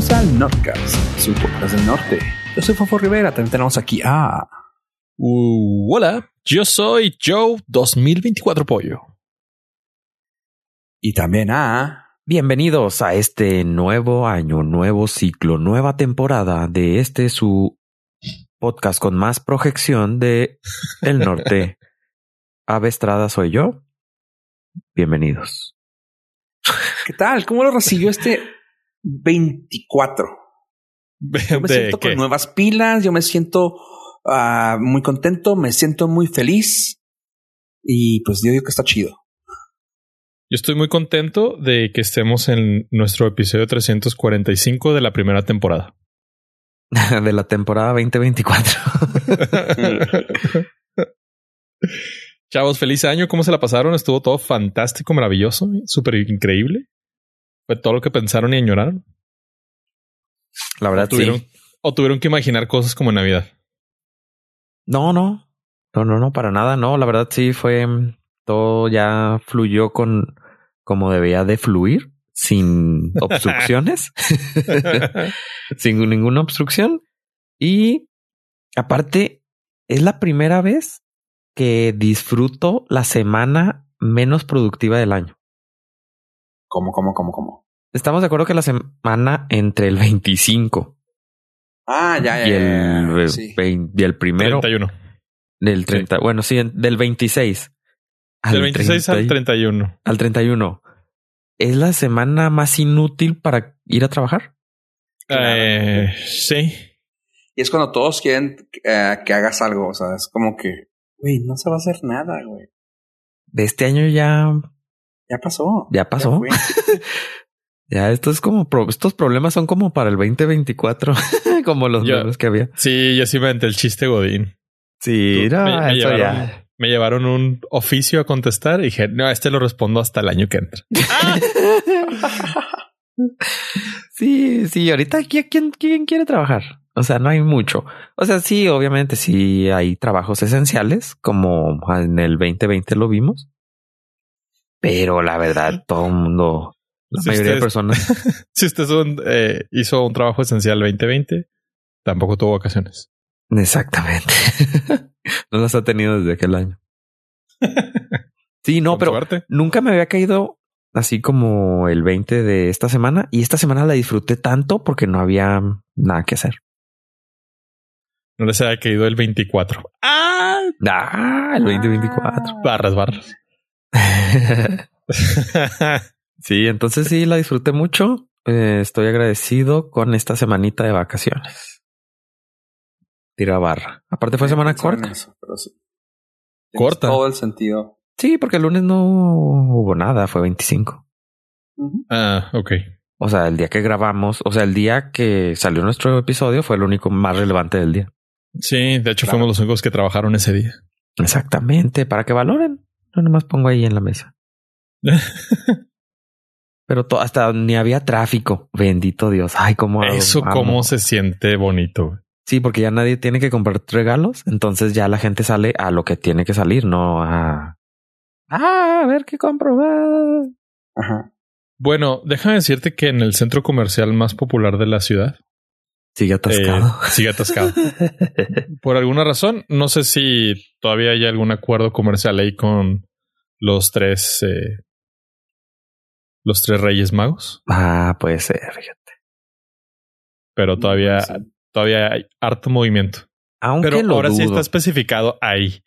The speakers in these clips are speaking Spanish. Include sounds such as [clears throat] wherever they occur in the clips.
bienvenidos al Nordcast, su podcast del norte. Yo soy Fofo Rivera, también tenemos aquí a... Uh, hola, yo soy Joe 2024 Pollo. Y también a... Bienvenidos a este nuevo año, nuevo ciclo, nueva temporada de este su podcast con más proyección de el norte. [laughs] Ave Estrada soy yo. Bienvenidos. ¿Qué tal? ¿Cómo lo recibió este 24? Yo me [laughs] ¿De siento qué? con nuevas pilas, yo me siento ah, muy contento, me siento muy feliz y pues yo digo que está chido. Yo estoy muy contento de que estemos en nuestro episodio 345 de la primera temporada. [laughs] De la temporada 2024. [laughs] Chavos, feliz año. ¿Cómo se la pasaron? Estuvo todo fantástico, maravilloso, súper increíble. Fue todo lo que pensaron y añoraron. La verdad, tuvieron, sí. O tuvieron que imaginar cosas como Navidad. No, no. No, no, no, para nada. No, la verdad sí fue mm, todo ya fluyó con como debía de fluir, sin [laughs] obstrucciones, [laughs] sin ninguna obstrucción. Y aparte, es la primera vez que disfruto la semana menos productiva del año. ¿Cómo, cómo, cómo, cómo? Estamos de acuerdo que la semana entre el 25 Ah, ya, ya, y ya, el, ya, sí. vein- y el primero 31. del 30. Bueno, sí, del 26 al Del 26 al 30 31. al 31. ¿Es la semana más inútil para ir a trabajar? Eh, sí. Y es cuando todos quieren eh, que hagas algo, o sea, es como que, güey, no se va a hacer nada, güey. De este año ya, Ya pasó. ya pasó. fue. [laughs] Ya, esto es como, pro- estos problemas son como para el 2024, [laughs] como los Ya. memes que había. Sí, yo sí me el chiste Godín. Sí, Tú- no, me, me eso llevaron, ya. me llevaron un oficio a contestar y dije, no, este lo respondo hasta el año que entra. [laughs] Sí, sí, ahorita aquí, ¿quién, ¿quién quiere trabajar? O sea, no hay mucho. O sea, sí, obviamente sí hay trabajos esenciales, como en el 2020 lo vimos. Pero la verdad, todo el mundo, la Si mayoría de personas, [laughs] Si usted es un, eh, hizo un trabajo esencial 2020, tampoco tuvo vacaciones. exactamente, [laughs] no las ha tenido desde aquel año. [laughs] Sí, no, pero suerte. nunca me había caído así como el 20 de esta semana y esta semana la disfruté tanto porque no había nada que hacer. No les haya caído el 24. ¡Ah! Ah, el 2024. Barras, barras. [laughs] Sí, entonces sí la disfruté mucho. Eh, estoy agradecido con esta semanita de vacaciones. Tira barra. Aparte fue semana corta. eso, pero sí. Tienes Corta. Todo el sentido. Sí, porque el lunes no hubo nada, fue 25. Ujú. ah, ok. O sea, el día que grabamos, o sea, el día que salió nuestro episodio fue el único más relevante del día. Sí, de hecho Claro. fuimos los únicos que trabajaron ese día. Exactamente, para que valoren. No nomás pongo ahí en la mesa. [laughs] Pero to- hasta ni había tráfico. Bendito Dios. Ay, cómo Eso amo. cómo se siente bonito. güey. Sí, porque ya nadie tiene que comprar regalos. Entonces ya la gente sale a lo que tiene que salir, no a. Ah, a ver qué compro. ah. Ajá. Bueno, déjame decirte que en el centro comercial más popular de la ciudad Sigue atascado. eh, sigue atascado. [laughs] Por alguna razón, no sé si todavía hay algún acuerdo comercial ahí con los tres, eh, los tres Reyes Magos, ah, puede ser, fíjate. pero todavía, Sí. todavía hay harto movimiento. Aunque Pero lo ahora sí está especificado ahí,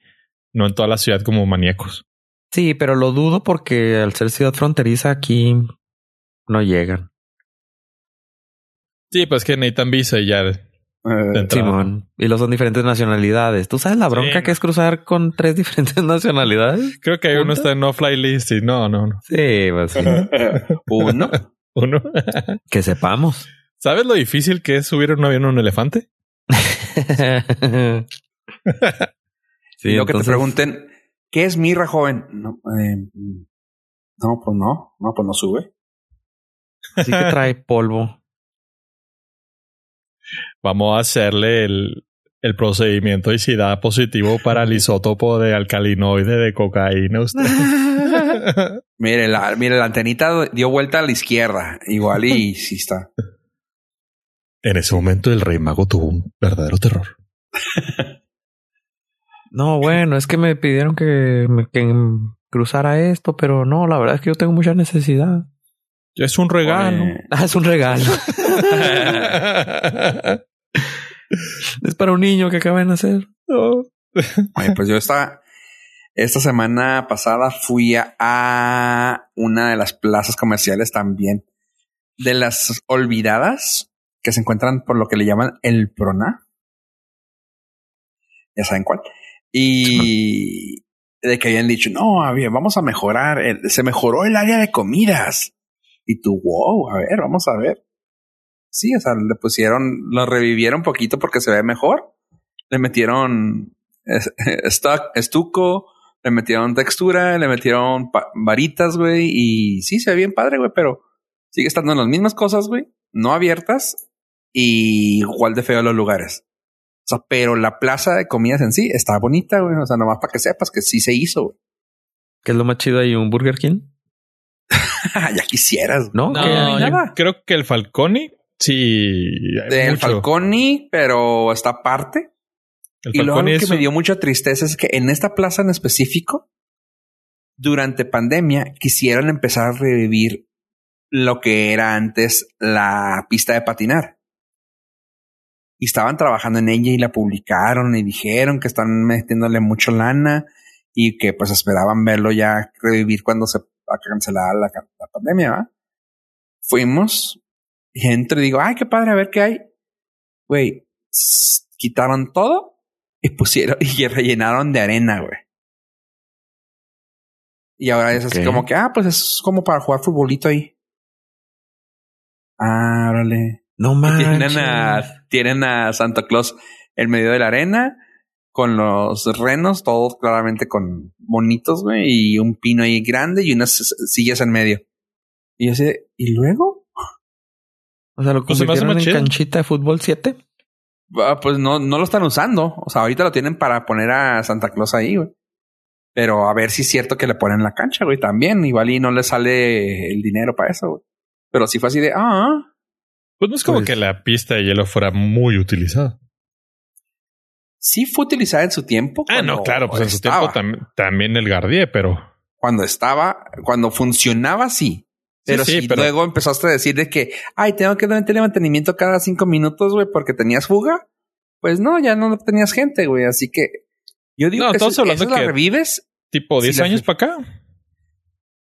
no en toda la ciudad como maníacos. Sí, pero lo dudo porque al ser ciudad fronteriza aquí no llegan. Sí, pues que necesitan visa y ya. Entrada. Simón. Y los son diferentes nacionalidades. ¿Tú sabes la bronca Sí. que es cruzar con tres [laughs] diferentes nacionalidades? Creo que hay uno está en no fly list y no, no, no. Sí, pues sí. [laughs] Uno. [laughs] Uno. que sepamos. ¿Sabes lo difícil que es subir un avión a un elefante? sí, y lo que te pregunten, ¿qué es mirra, joven? No, eh, no, pues no. No, pues no sube. Sí que trae polvo. Vamos a hacerle el, el procedimiento y si da positivo para el isótopo de alcalinoide de cocaína usted. [laughs] Mire, la, mire, la antenita dio vuelta a la izquierda. Igual y sí está. En ese momento el rey mago tuvo un verdadero terror. [laughs] no, bueno, es que me pidieron que, que cruzara esto, pero no, la verdad es que yo tengo mucha necesidad. Es un regalo. Ah, [laughs] es un regalo. [laughs] es para un niño que acaba de nacer. [laughs] pues yo estaba, esta semana pasada fui a una de las plazas comerciales también de las olvidadas que se encuentran por lo que le llaman el Prona. Ya saben cuál. Y de que habían dicho, no, vamos a mejorar, se mejoró el área de comidas. Y tú, wow, a ver, vamos a ver. Sí, o sea, le pusieron, lo revivieron un poquito porque se ve mejor. Le metieron [laughs] estuco, le metieron textura, le metieron varitas, güey. Y sí, se ve bien padre, güey, pero sigue estando en las mismas cosas, güey. No abiertas y igual de feo los lugares. O sea, pero la plaza de comidas en sí está bonita, güey. O sea, nomás para que sepas que sí se hizo, güey. ¿Qué es lo más chido ahí? ¿Un Burger King? [laughs] ya quisieras. No, no creo que el Falconi sí. El Falconi, pero está aparte. y lo que me dio mucha tristeza es que en esta plaza en específico, durante pandemia, quisieron empezar a revivir lo que era antes la pista de patinar y estaban trabajando en ella y la publicaron y dijeron que están metiéndole mucho lana y que pues esperaban verlo ya revivir cuando se cancelara la, la pandemia. Fuimos y entro y digo, ay, qué padre, a ver qué hay. Güey, quitaron todo y pusieron [laughs] y rellenaron de arena, güey. Y ahora es así como que, ah, pues es como para jugar futbolito ahí. Ah, órale. No más. Tienen a, tienen a Santa Claus en medio de la arena con los renos, todos claramente con monitos, güey, y un pino ahí grande y unas sillas en medio. Y yo sé, ¿y luego? O sea, lo pues convirtieron en canchita de fútbol 7. Ah, pues no, no lo están usando. O sea, ahorita lo tienen para poner a Santa Claus ahí, güey. Pero a ver si es cierto que le ponen la cancha, güey, también. Igual y no le sale el dinero para eso, güey. Pero si fue así de, ah, pues no es como pues que la pista de hielo fuera muy utilizada. Sí fue utilizada en su tiempo. Ah, no, claro, pues en su tiempo también el Gardier, pero. Cuando estaba, cuando funcionaba, sí. Pero sí, si luego empezaste a decir de que, ay, tengo que darle mantenimiento cada cinco minutos, güey, porque tenías fuga. Pues no, ya no tenías gente, güey. Así que yo digo que estamos hablando que revives. Tipo 10 años para acá.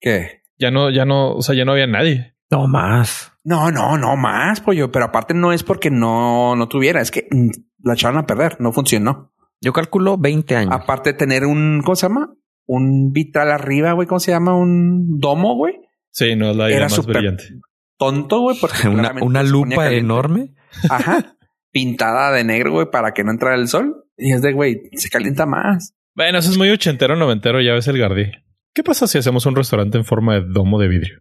¿Qué? Ya no, ya no, o sea, ya no había nadie. No más. No, no, no más, pollo. Pero aparte no es porque no, no tuviera, es que mm, la echaron a perder, no funcionó. Yo calculo 20 años. Aparte de tener un, ¿cómo se llama? Un vitral arriba, güey, ¿cómo se llama? Un domo, güey. Sí, no es la idea más brillante. Tonto, güey, porque [laughs] una, una lupa enorme. [laughs] Ajá. pintada de negro, güey, para que no entrara el sol. Y es de, güey, se calienta más. Bueno, eso es muy ochentero, noventero, ya ves el Gardí. ¿Qué pasa si hacemos un restaurante en forma de domo de vidrio?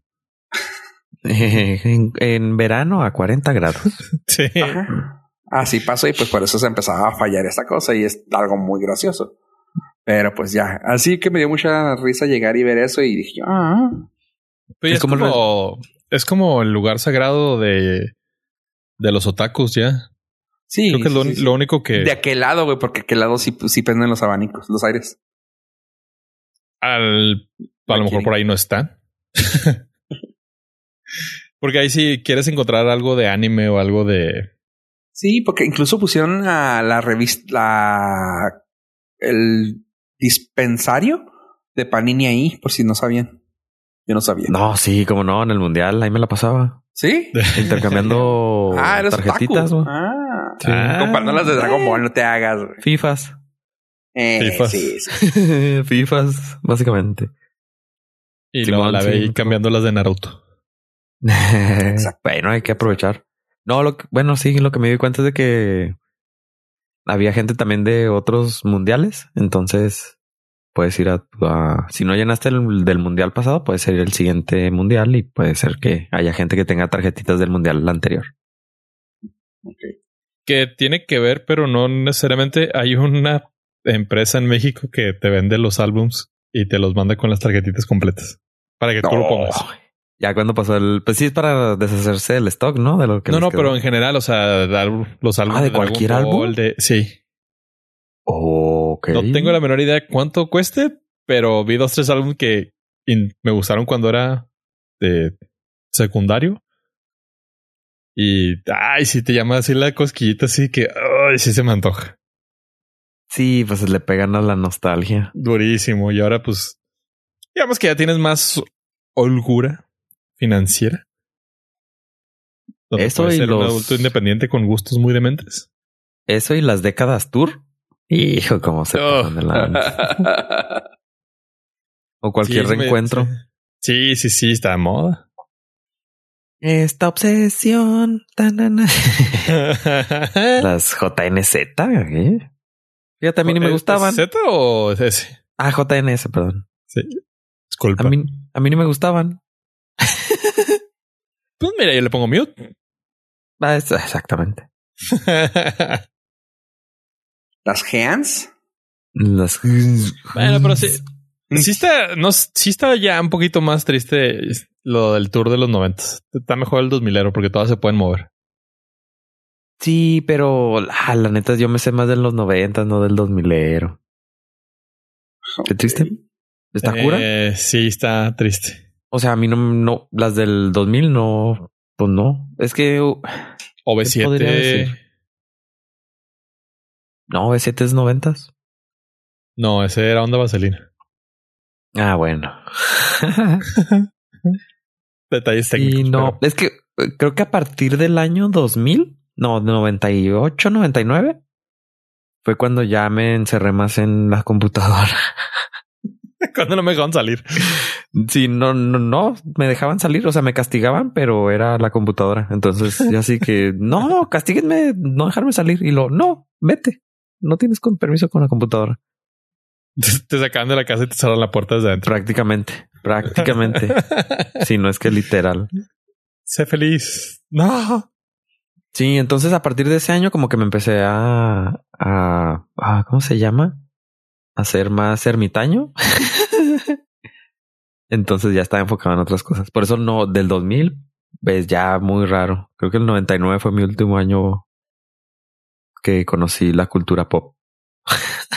[laughs] en, verano a 40 grados. Sí. Así pasó y pues por eso se empezaba a fallar esta cosa y es algo muy gracioso. Pero pues ya, así que me dio mucha risa llegar y ver eso y dije, ah. Pues es, como, el... es como el lugar sagrado de, de los otakus ya. Sí. Creo que es lo, único que... De aquel lado, güey, porque aquel lado sí, sí prenden los abanicos, los aires. Al, a lo mejor por ahí no está. [laughs] Porque ahí si quieres encontrar algo de anime o algo de. Sí, porque incluso pusieron a la revista, la, el dispensario de Panini ahí, por si no sabían. Yo no sabía. No, sí, como no, en el mundial ahí me la pasaba. Sí. Intercambiando [laughs] ah, tarjetitas. Ah, sí. Comparando las de Dragon Ball, no te hagas. Fifas. Eh, Fifas. Sí, [laughs] Fifas, básicamente. Y luego la veí cambiando las de Naruto. [laughs] bueno, hay que aprovechar. No, lo bueno, sí, lo que me di cuenta es de que había gente también de otros mundiales. Entonces puedes ir a, si no llenaste el del mundial pasado, puedes ir el siguiente mundial y puede ser que haya gente que tenga tarjetitas del mundial anterior. Que tiene que ver, pero no necesariamente. Hay una empresa en México que te vende los álbums y te los manda con las tarjetitas completas para que tú lo pongas. Ya cuando pasó el, pues sí es para deshacerse del stock, ¿no? De lo que no, no, pero en general, o sea, los álbumes ah, de, cualquier álbum. De, sí. No tengo la menor idea de cuánto cueste, pero vi dos, tres álbumes que me gustaron cuando era de secundario. Y, ay, si te llama así la cosquillita, así que, ay, sí se me antoja. Sí, pues le pegan a la nostalgia. Durísimo. Y ahora, pues, digamos que ya tienes más holgura financiera. Eso y ser un adulto independiente con gustos muy dementes. Eso y las décadas tour. Hijo, cómo se oh. de la... [laughs] o cualquier reencuentro. Sí, sí, sí, está de moda. Esta obsesión. [laughs] Las JNZ. ¿eh? Fíjate, a mí ni me gustaban. ¿Z o S? Ah, JNS, perdón. Sí. Disculpa. A mí, a mí ni me gustaban. [laughs] pues mira, yo le pongo mute. Ah, exactamente. ¿Las hands? Las. Bueno, pero sí. Sí está, no, sí está ya un poquito más triste lo del tour de los noventas. Está mejor el 2000 porque todas se pueden mover. Sí, pero ah, la neta yo me sé más de los noventas, no del 2000 ¿Qué triste? ¿Está cura? Eh, sí, está triste. O sea, a mí no, no, las del 2000 no, pues no. Es que... Uh, OV7... No, OV7 es noventas. No, ese era onda vaselina. Ah, bueno. [laughs] Detalles técnicos. Y no, es que eh, creo que a partir del año 2000, no, 98, 99, fue cuando ya me encerré más en la computadora. [laughs] cuando no me dejaban salir. Sí, no, no, no, me dejaban salir, o sea, me castigaban, pero era la computadora. Entonces, ya así que, [laughs] no, castíguenme, no dejarme salir. Y lo, no, vete, no tienes con permiso con la computadora. Te sacan de la casa y te cerran la puerta desde adentro. Prácticamente, prácticamente. [laughs] si no es que literal. Sé feliz. No. Sí, entonces a partir de ese año como que me empecé a, a, ¿cómo se llama? A ser más ermitaño. [laughs] entonces ya estaba enfocado en otras cosas. Por eso no, del 2000, ves ya muy raro. Creo que el 99 fue mi último año que conocí la cultura pop. [laughs]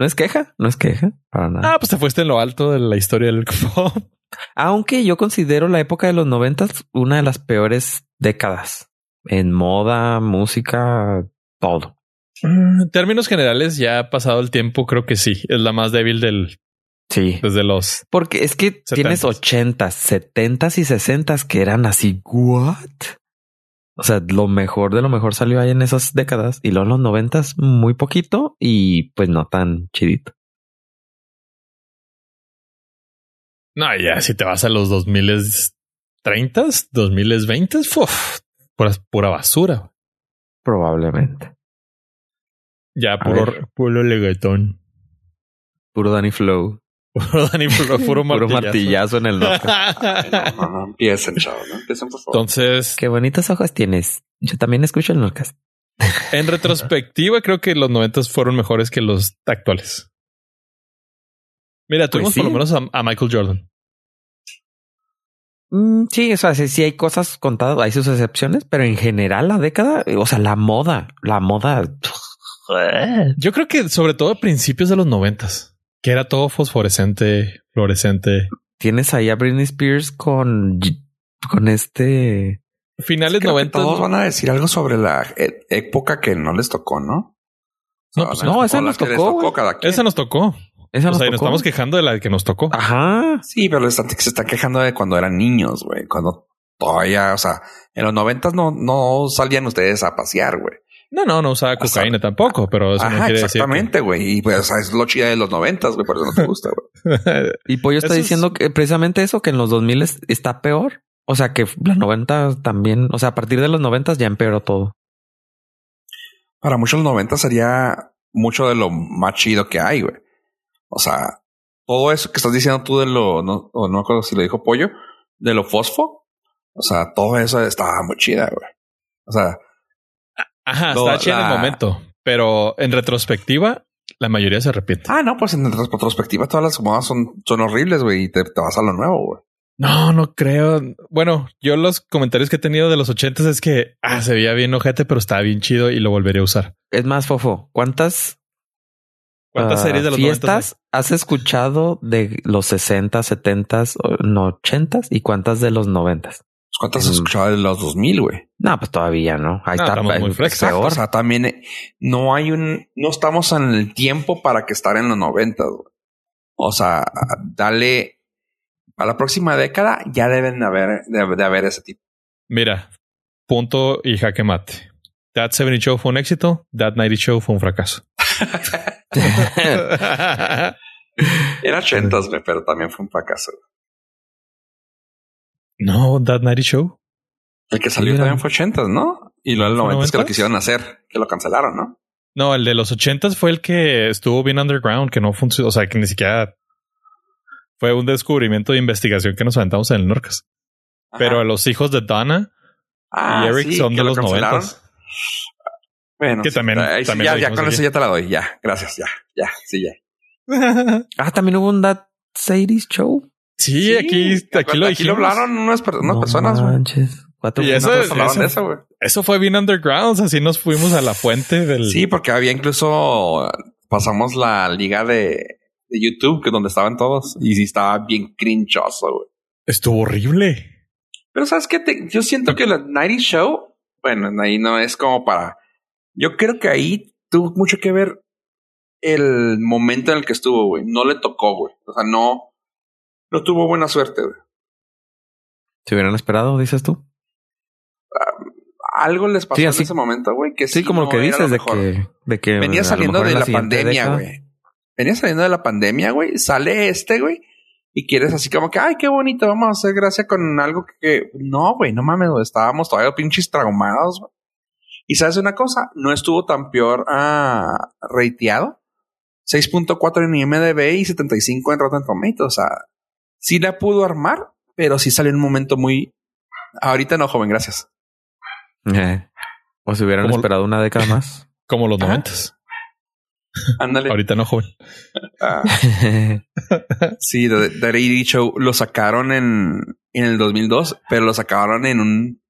No es queja, no es queja para nada. Ah, pues te fuiste en lo alto de la historia del [laughs] pop. Aunque yo considero la época de los noventas una de las peores décadas en moda, música, todo. Mm, en términos generales, ya ha pasado el tiempo, creo que sí. Es la más débil del. Sí. Desde los. Porque es que tienes ochentas, setentas y sesentas que eran así. What? O sea, lo mejor de lo mejor salió ahí en esas décadas y luego en los noventas muy poquito y pues no tan chidito. No, ya si te vas a los 2030, 2020, uf, pura, pura basura. Probablemente. Ya puro, puro leguetón. Puro Danny Flow. Puro Flow, puro [laughs] martillazo. en el norte. [laughs] no, no, empiecen, chavo, ¿no? Empiecen, por favor. Entonces. Qué bonitos ojos tienes. Yo también escucho el Norcas. En retrospectiva, creo que los noventas fueron mejores que los actuales. Mira, pues tuvimos por lo menos a, Michael Jordan. Mm, sí, o sea, sí, hay cosas contadas, hay sus excepciones, pero en general la década, o sea, la moda, la moda. Yo creo que sobre todo a principios de los noventas, que era todo fosforescente, fluorescente. Tienes ahí a Britney Spears con, con este Finales 90. Todos van a decir algo sobre la e-, época que no les tocó, ¿no? No, pues no, esa nos tocó. esa nos tocó. Esa nos o sea, nos estamos quejando de la que nos tocó. Ajá. Sí, pero se está quejando de cuando eran niños, güey. Cuando todavía, o sea, en los noventas no, no salían ustedes a pasear, güey. No, no, no usaba cocaína tampoco, pero eso no quiere exactamente, güey. Y pues es lo chida de los noventas, güey, por eso no te gusta, güey. [laughs] y Pollo está diciendo que precisamente eso, que en los 2000 está peor. O sea que los 90 también, o sea, a partir de los 90 ya empeoró todo. Para muchos los 90 sería mucho de lo más chido que hay, güey. O sea, todo eso que estás diciendo tú de lo, no, o no acuerdo si lo dijo Pollo, de lo fosfo. O sea, todo eso estaba muy chida, güey. O sea. Ajá, está chido en el momento, pero en retrospectiva, la mayoría se arrepiente. Ah, no, pues en retrospectiva todas las modas son, son horribles, güey, y te, te vas a lo nuevo, güey. No, no creo. Bueno, yo los comentarios que he tenido de los ochentas es que ah, se veía bien ojete, pero estaba bien chido y lo volvería a usar. Es más, Fofo, ¿cuántas ¿Cuántas series de los fiestas has escuchado de los 60, 70, no 80 y cuántas de los 90? ¿Cuántas has escuchado de los 2000, güey? No, pues todavía no. Ahí está muy peor. O sea, también eh, no hay un, no estamos en el tiempo para que estar en los 90, güey. O sea, dale a la próxima década ya deben de haber, de, haber ese tipo. Mira, punto y jaque mate. That 70 Show fue un éxito, That 90 Show fue un fracaso. [laughs] [laughs] Era ochentas, pero también fue un fracaso. No, That Nighty Show. El que salió también fue ochentas, ¿no? Y luego el 90 es que lo quisieron hacer, que lo cancelaron, ¿no? No, el de los ochentas fue el que estuvo bien underground, que no funcionó, o sea, que ni siquiera fue un descubrimiento de investigación que nos aventamos en el Norcas. Pero a los hijos de Donna y ah, Eric son de los noventas. Bueno, que también, ya, ya con eso ya te la doy. Ya, gracias, ya, ya, sí, ya. [laughs] ah, también hubo un That Sadie's Show. Sí, aquí, aquí lo Aquí lo hablaron unas, personas, y eso, eso, eso, fue bien underground. Así nos fuimos a la fuente del. Sí, porque había incluso pasamos la liga de, de YouTube, que donde estaban todos, y sí estaba bien crinchoso, güey. Estuvo horrible. Pero sabes que yo siento que la Nighty Show, bueno, ahí no es como para yo creo que ahí tuvo mucho que ver el momento en el que estuvo, güey. No le tocó, güey. O sea, no, no tuvo buena suerte, güey. ¿Se hubieran esperado, dices tú? algo les pasó en ese momento, güey. Que sí, como lo que dices, de que, de que venía saliendo de la, pandemia, güey. Venía saliendo de la pandemia, güey. Sale este, güey. Y quieres así como que, ay, qué bonito, vamos a hacer gracia con algo que, no, güey, no mames, güey. Estábamos todavía pinches traumados, güey. Y sabes una cosa, no estuvo tan peor ah, reiteado. 6.4 en IMDB y 75 en Rotten Tomatoes. O sea, sí la pudo armar, pero sí salió en un momento muy. Ahorita no, joven, gracias. Eh, o si hubieran esperado una década [laughs] más. Como los noventas. Ándale. Ahorita no, joven. Ah. [laughs] sí, The, The Show lo sacaron en, en el 2002, pero lo sacaron en un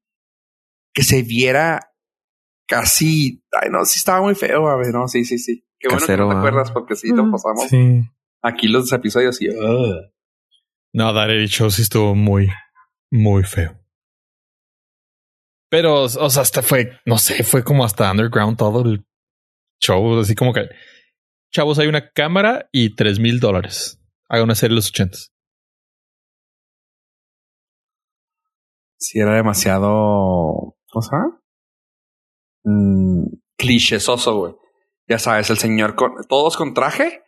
que se viera casi, ay no, sí estaba muy feo, a ver, no, sí, sí, sí. Qué bueno que no te acuerdas porque sí lo pasamos. Aquí los episodios y No, Daddy Show sí estuvo muy, muy feo. Pero, o sea, hasta fue, no sé, fue como hasta underground todo el show, así como que, chavos, hay una cámara y tres mil dólares. Haga una serie de los ochentas. Sí, era demasiado, ¿cómo se llama? mmm, clichésoso, güey. Ya sabes, el señor con todos con traje.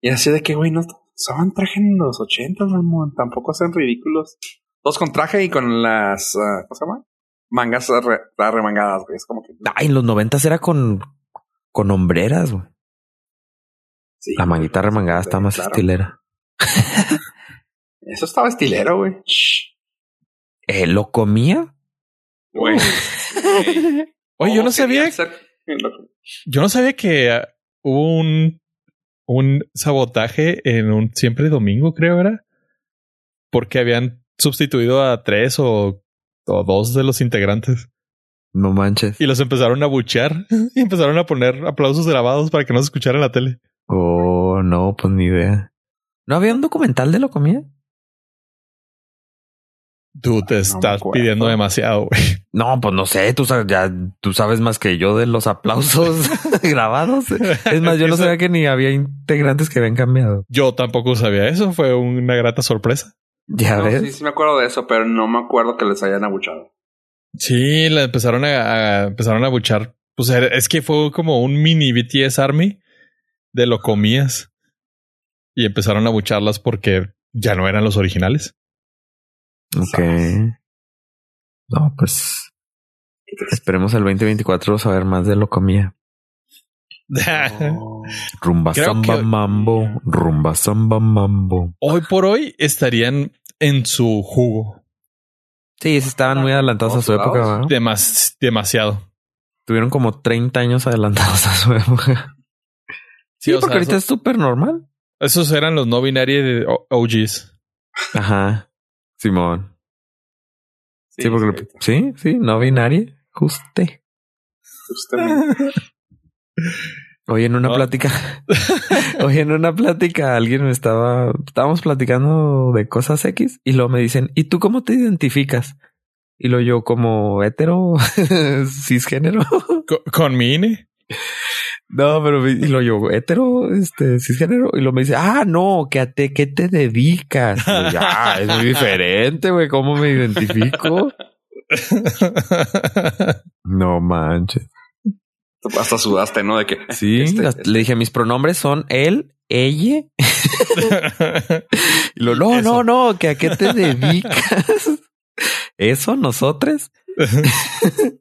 Y así de que, güey, no usaban traje en los ochentas, mamón. Tampoco hacen ridículos. Todos con traje y con las, uh, ¿cómo se llama? Mangas remangadas, güey. Es como que. Ay, en los noventas era con, con hombreras, güey. Sí, la manguita remangada está más estilera. [laughs] Eso estaba estilero, güey. ¿Eh, ¿Lo comía? Güey. [laughs] Oye, yo no sabía. Yo no sabía que ah, hubo un, un sabotaje en un siempre domingo, creo era. Porque habían sustituido a tres o, o dos de los integrantes. No manches. Y los empezaron a buchear [laughs] y empezaron a poner aplausos grabados para que no se escuchara en la tele. Oh, no, pues ni idea. ¿No había un documental de lo comía? Tú te estás pidiendo demasiado, güey. No, pues no sé, tú sabes, ya tú sabes más que yo de los aplausos [laughs] [laughs] grabados. Es más, yo no sabía que ni había integrantes que habían cambiado. Yo tampoco sabía eso, fue una grata sorpresa. Ya ves. Sí, sí me acuerdo de eso, pero no me acuerdo que les hayan abuchado. Sí, le empezaron a, empezaron a abuchar. Pues es que fue como un mini BTS Army de lo comías. Y empezaron a abucharlas porque ya no eran los originales. Ok. No, pues esperemos el 2024 saber más de lo comía. [laughs] Rumba samba mambo, rumba samba mambo. Hoy por hoy estarían en su jugo. Sí, estaban muy adelantados a su época. demasiado. Tuvieron como 30 años adelantados a su época. [laughs] Sí, porque ahorita es súper normal. Esos eran los no binarios de OGs. Ajá. Simón. Sí, porque sí, sí, no binaria, juste. Justamente. Hoy en una plática, [laughs] hoy en una plática alguien me estaba, estábamos platicando de cosas X y luego me dicen, ¿y tú cómo te identificas? Y lo yo como hetero, [laughs] cisgénero. ¿Con, con mi INE? No, pero y lo yo, hetero, este, cisgénero, y lo me dice, ah, no, que a te, ¿qué te dedicas? Ya, es muy diferente, güey, ¿cómo me identifico? no manches. Hasta sudaste, ¿no? De que. Sí, este, le dije, mis pronombres son él, ella. [laughs] y lo, no, no, no, que a qué te dedicas. Eso, nosotros. [laughs]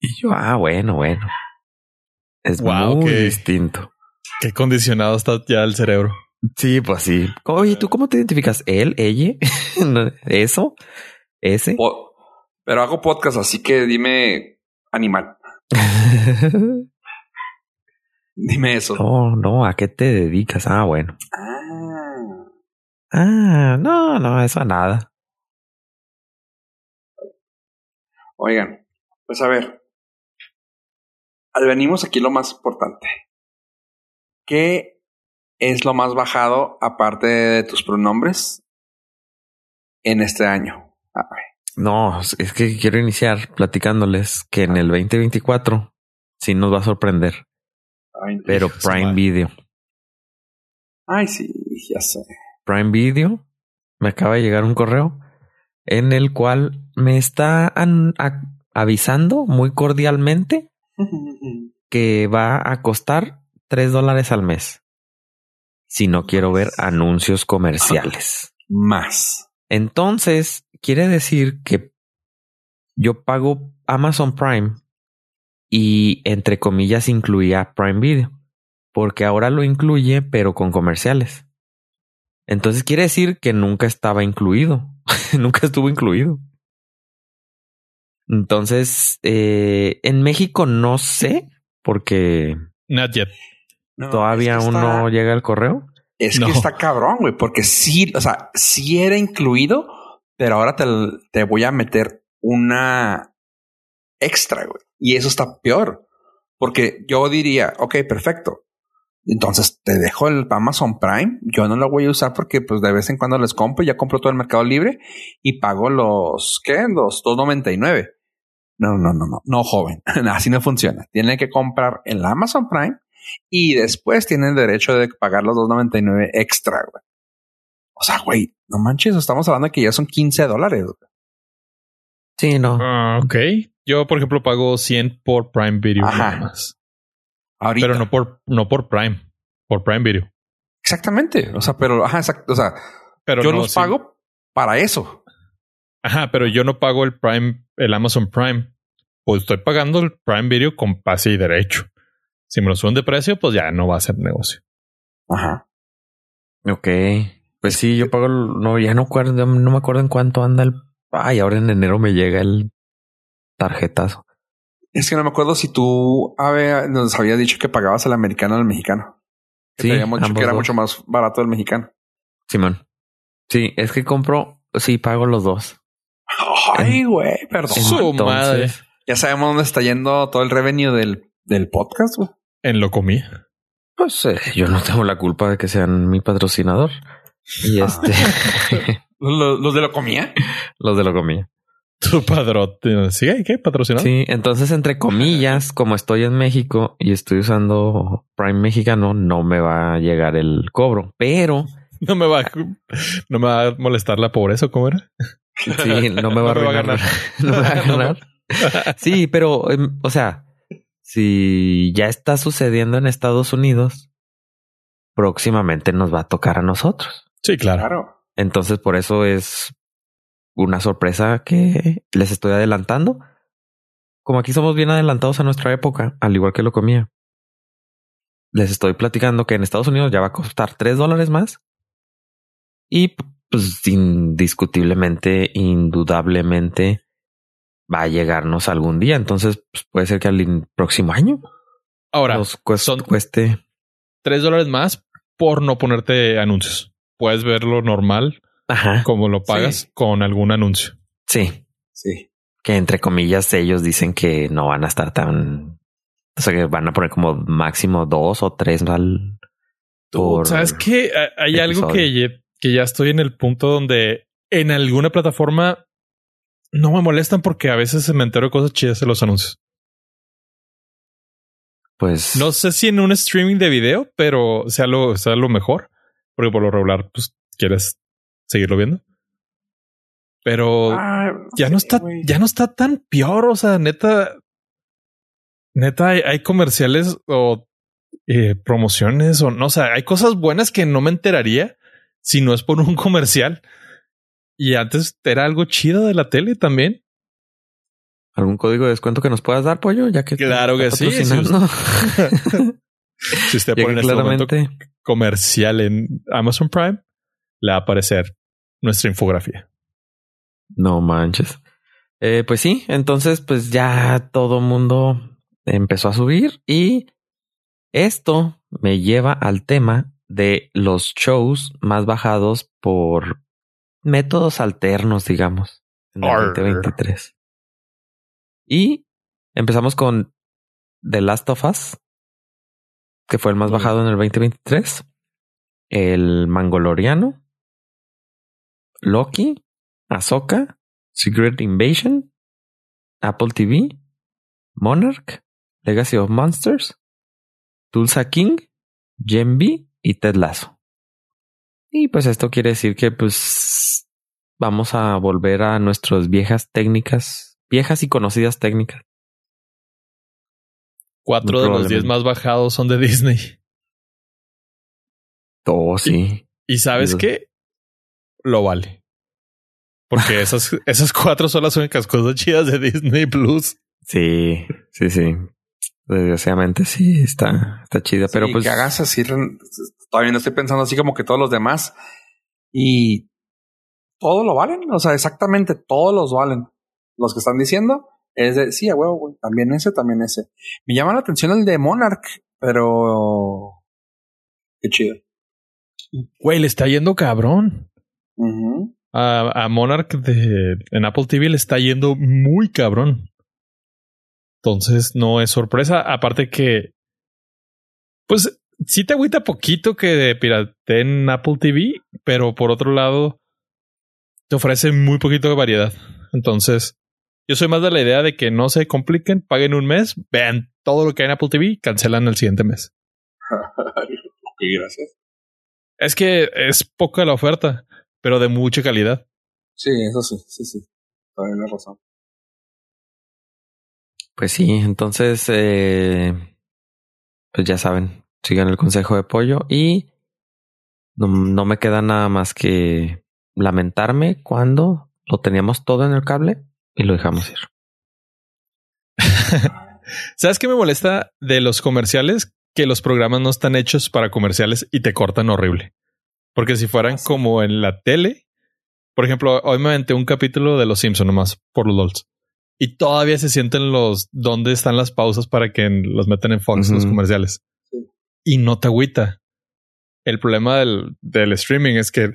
y yo, ah, bueno, bueno. Es muy distinto. Qué condicionado está ya el cerebro. Sí, pues sí. Oye, ¿tú cómo te identificas? ¿Él? ¿Ella? [laughs] ¿Eso? ¿Ese? pero hago podcast, así que dime animal. [laughs] dime eso. No, no, ¿a qué te dedicas? Ah, bueno. Ah. Ah, no, no, eso a nada. Oigan, pues a ver, venimos aquí lo más importante. ¿Qué es lo más bajado aparte de tus pronombres en este año? No, es que quiero iniciar platicándoles que en el 2024 sí nos va a sorprender. pero Prime Video. Ay, sí, ya sé. Prime Video. Me acaba de llegar un correo en el cual me está avisando muy cordialmente que va a costar 3 dólares al mes. Si no quiero ver anuncios comerciales. Más. Entonces, quiere decir que yo pago Amazon Prime y entre comillas incluía Prime Video. Porque ahora lo incluye, pero con comerciales. Entonces quiere decir que nunca estaba incluido. [laughs] nunca estuvo incluido. Entonces, eh, en México no sé, porque. Not yet. todavía aún no llega el correo. Es que está cabrón, güey, porque sí, o sea, sí era incluido, pero ahora te, te voy a meter una extra, güey. Y eso está peor. Porque yo diría, ok, perfecto. Entonces te dejo el Amazon Prime. Yo no lo voy a usar porque pues de vez en cuando les compro. Ya compro todo el mercado libre y pago los, ¿qué? Los 2.99. No, no, no, no, no, joven. [laughs] Así no funciona. Tienen que comprar en la Amazon Prime y después tienen el derecho de pagar los 2.99 extra, güey. O sea, güey, no manches, estamos hablando de que ya son 15 dólares. Sí, no. Ah, ok. Yo, por ejemplo, pago 100 por Prime Video. Ajá. Pero no por, no por Prime, por Prime Video. Exactamente. O sea, pero, ajá, exacto. O sea, pero yo los pago para eso. Ajá, pero yo no pago el Prime, el Amazon Prime. Pues estoy pagando el Prime Video con pase y derecho. Si me lo suben de precio, pues ya no va a ser negocio. Ajá. Ok. Pues sí, yo pago, no, ya no, acuerdo, no me acuerdo en cuánto anda el. Ay, ahora en enero me llega el tarjetazo. Es que no me acuerdo si tú nos habías dicho que pagabas el americano al mexicano. Que sí, dicho que era mucho más barato el mexicano. Simón. Sí, es que compro, sí, pago los dos. Ay, güey, perdón. Su madre. Ya sabemos dónde está yendo todo el revenue del, del podcast, güey. En lo comí. Pues eh, yo no tengo la culpa de que sean mi patrocinador. Y ah. este. [laughs] ¿Los, de lo comía? [laughs] Los de lo comía. [laughs] Tu padrote. ¿Sí? ¿Qué? ¿Patrocinado? Sí, entonces, entre comillas, como estoy en México y estoy usando Prime mexicano, no me va a llegar el cobro, pero. [laughs] No me va, a, no me va a molestar la pobreza, ¿cómo era? Sí, no me [laughs] va, a, ganar. No me va a ganar. Sí, pero, em, o sea, si ya está sucediendo en Estados Unidos, próximamente nos va a tocar a nosotros. Sí, claro. Entonces, por eso es una sorpresa que les estoy adelantando. Como aquí somos bien adelantados a nuestra época, al igual que lo comía. Les estoy platicando que en Estados Unidos ya va a costar tres dólares más. Y pues indiscutiblemente, indudablemente va a llegarnos algún día. Entonces pues, puede ser que al próximo año ahora nos cueste tres dólares más por no ponerte anuncios. Puedes verlo normal Ajá. Como lo pagas con algún anuncio. Sí. Sí. Que entre comillas ellos dicen que no van a estar tan... O sea, que van a poner como máximo dos o tres al... ¿Sabes qué? Hay algo que, que ya estoy en el punto donde en alguna plataforma no me molestan porque a veces se me entero cosas chidas en los anuncios. Pues no sé si en un streaming de video, pero sea lo, sea lo mejor, porque por lo regular, pues quieres seguirlo viendo. Pero ah, ya no está, ya no está tan peor. O sea, neta, neta, hay, comerciales o eh, promociones o no, o sea, hay cosas buenas que no me enteraría si no es por un [laughs] comercial. Y antes era algo chido de la tele también. ¿Algún código de descuento que nos puedas dar, pollo? Ya que claro que sí. [laughs] Si usted, [laughs] pone este comercial en Amazon Prime, le va a aparecer nuestra infografía. No manches. Eh, pues sí, entonces pues ya todo mundo empezó a subir y esto me lleva al tema de los shows más bajados por métodos alternos, digamos, en el 2023. Y empezamos con The Last of Us, que fue el más bajado en el 2023. El Mangoloriano, Loki, Ahsoka, Secret Invasion, Apple TV, Monarch, Legacy of Monsters, Tulsa King, Gen y Ted Lasso. Y pues esto quiere decir que pues vamos a volver a nuestras viejas técnicas, viejas y conocidas técnicas. Cuatro de los diez más bajados son de Disney. Oh, sí. Y, sabes qué? Lo vale. Porque [laughs] esas, esas cuatro son las únicas cosas chidas de Disney Plus. Sí, sí, sí. Desgraciadamente sí, está, está chida, pero pues. Que hagas así, todavía no estoy pensando así como que todos los demás. Y todos lo valen. O sea, exactamente todos los valen. Los que están diciendo es de sí, a huevo, güey. También ese, también ese. Me llama la atención el de Monarch, pero qué chido. Güey, le está yendo cabrón. A, a, Monarch de, en Apple TV le está yendo muy cabrón. Entonces no es sorpresa. Aparte que, pues sí te agüita poquito que en Apple TV, pero por otro lado te ofrece muy poquito de variedad. Entonces, yo soy más de la idea de que no se compliquen, paguen un mes, vean todo lo que hay en Apple TV, cancelan el siguiente mes. [laughs] ok, gracias. Es que es poca la oferta, pero de mucha calidad. Sí, eso sí, sí, sí. Razón. Pues sí, entonces, eh, pues ya saben, sigan el consejo de pollo y no, no, me queda nada más que lamentarme cuando lo teníamos todo en el cable y lo dejamos ir. [laughs] ¿Sabes qué me molesta de los comerciales? Que los programas no están hechos para comerciales y te cortan horrible. Porque si fueran como en la tele, por ejemplo, hoy me aventé un capítulo de Los Simpson nomás por los LOLs y todavía se sienten los dónde están las pausas para que los metan en Fox los comerciales. Y no te agüita. El problema del, del, streaming es que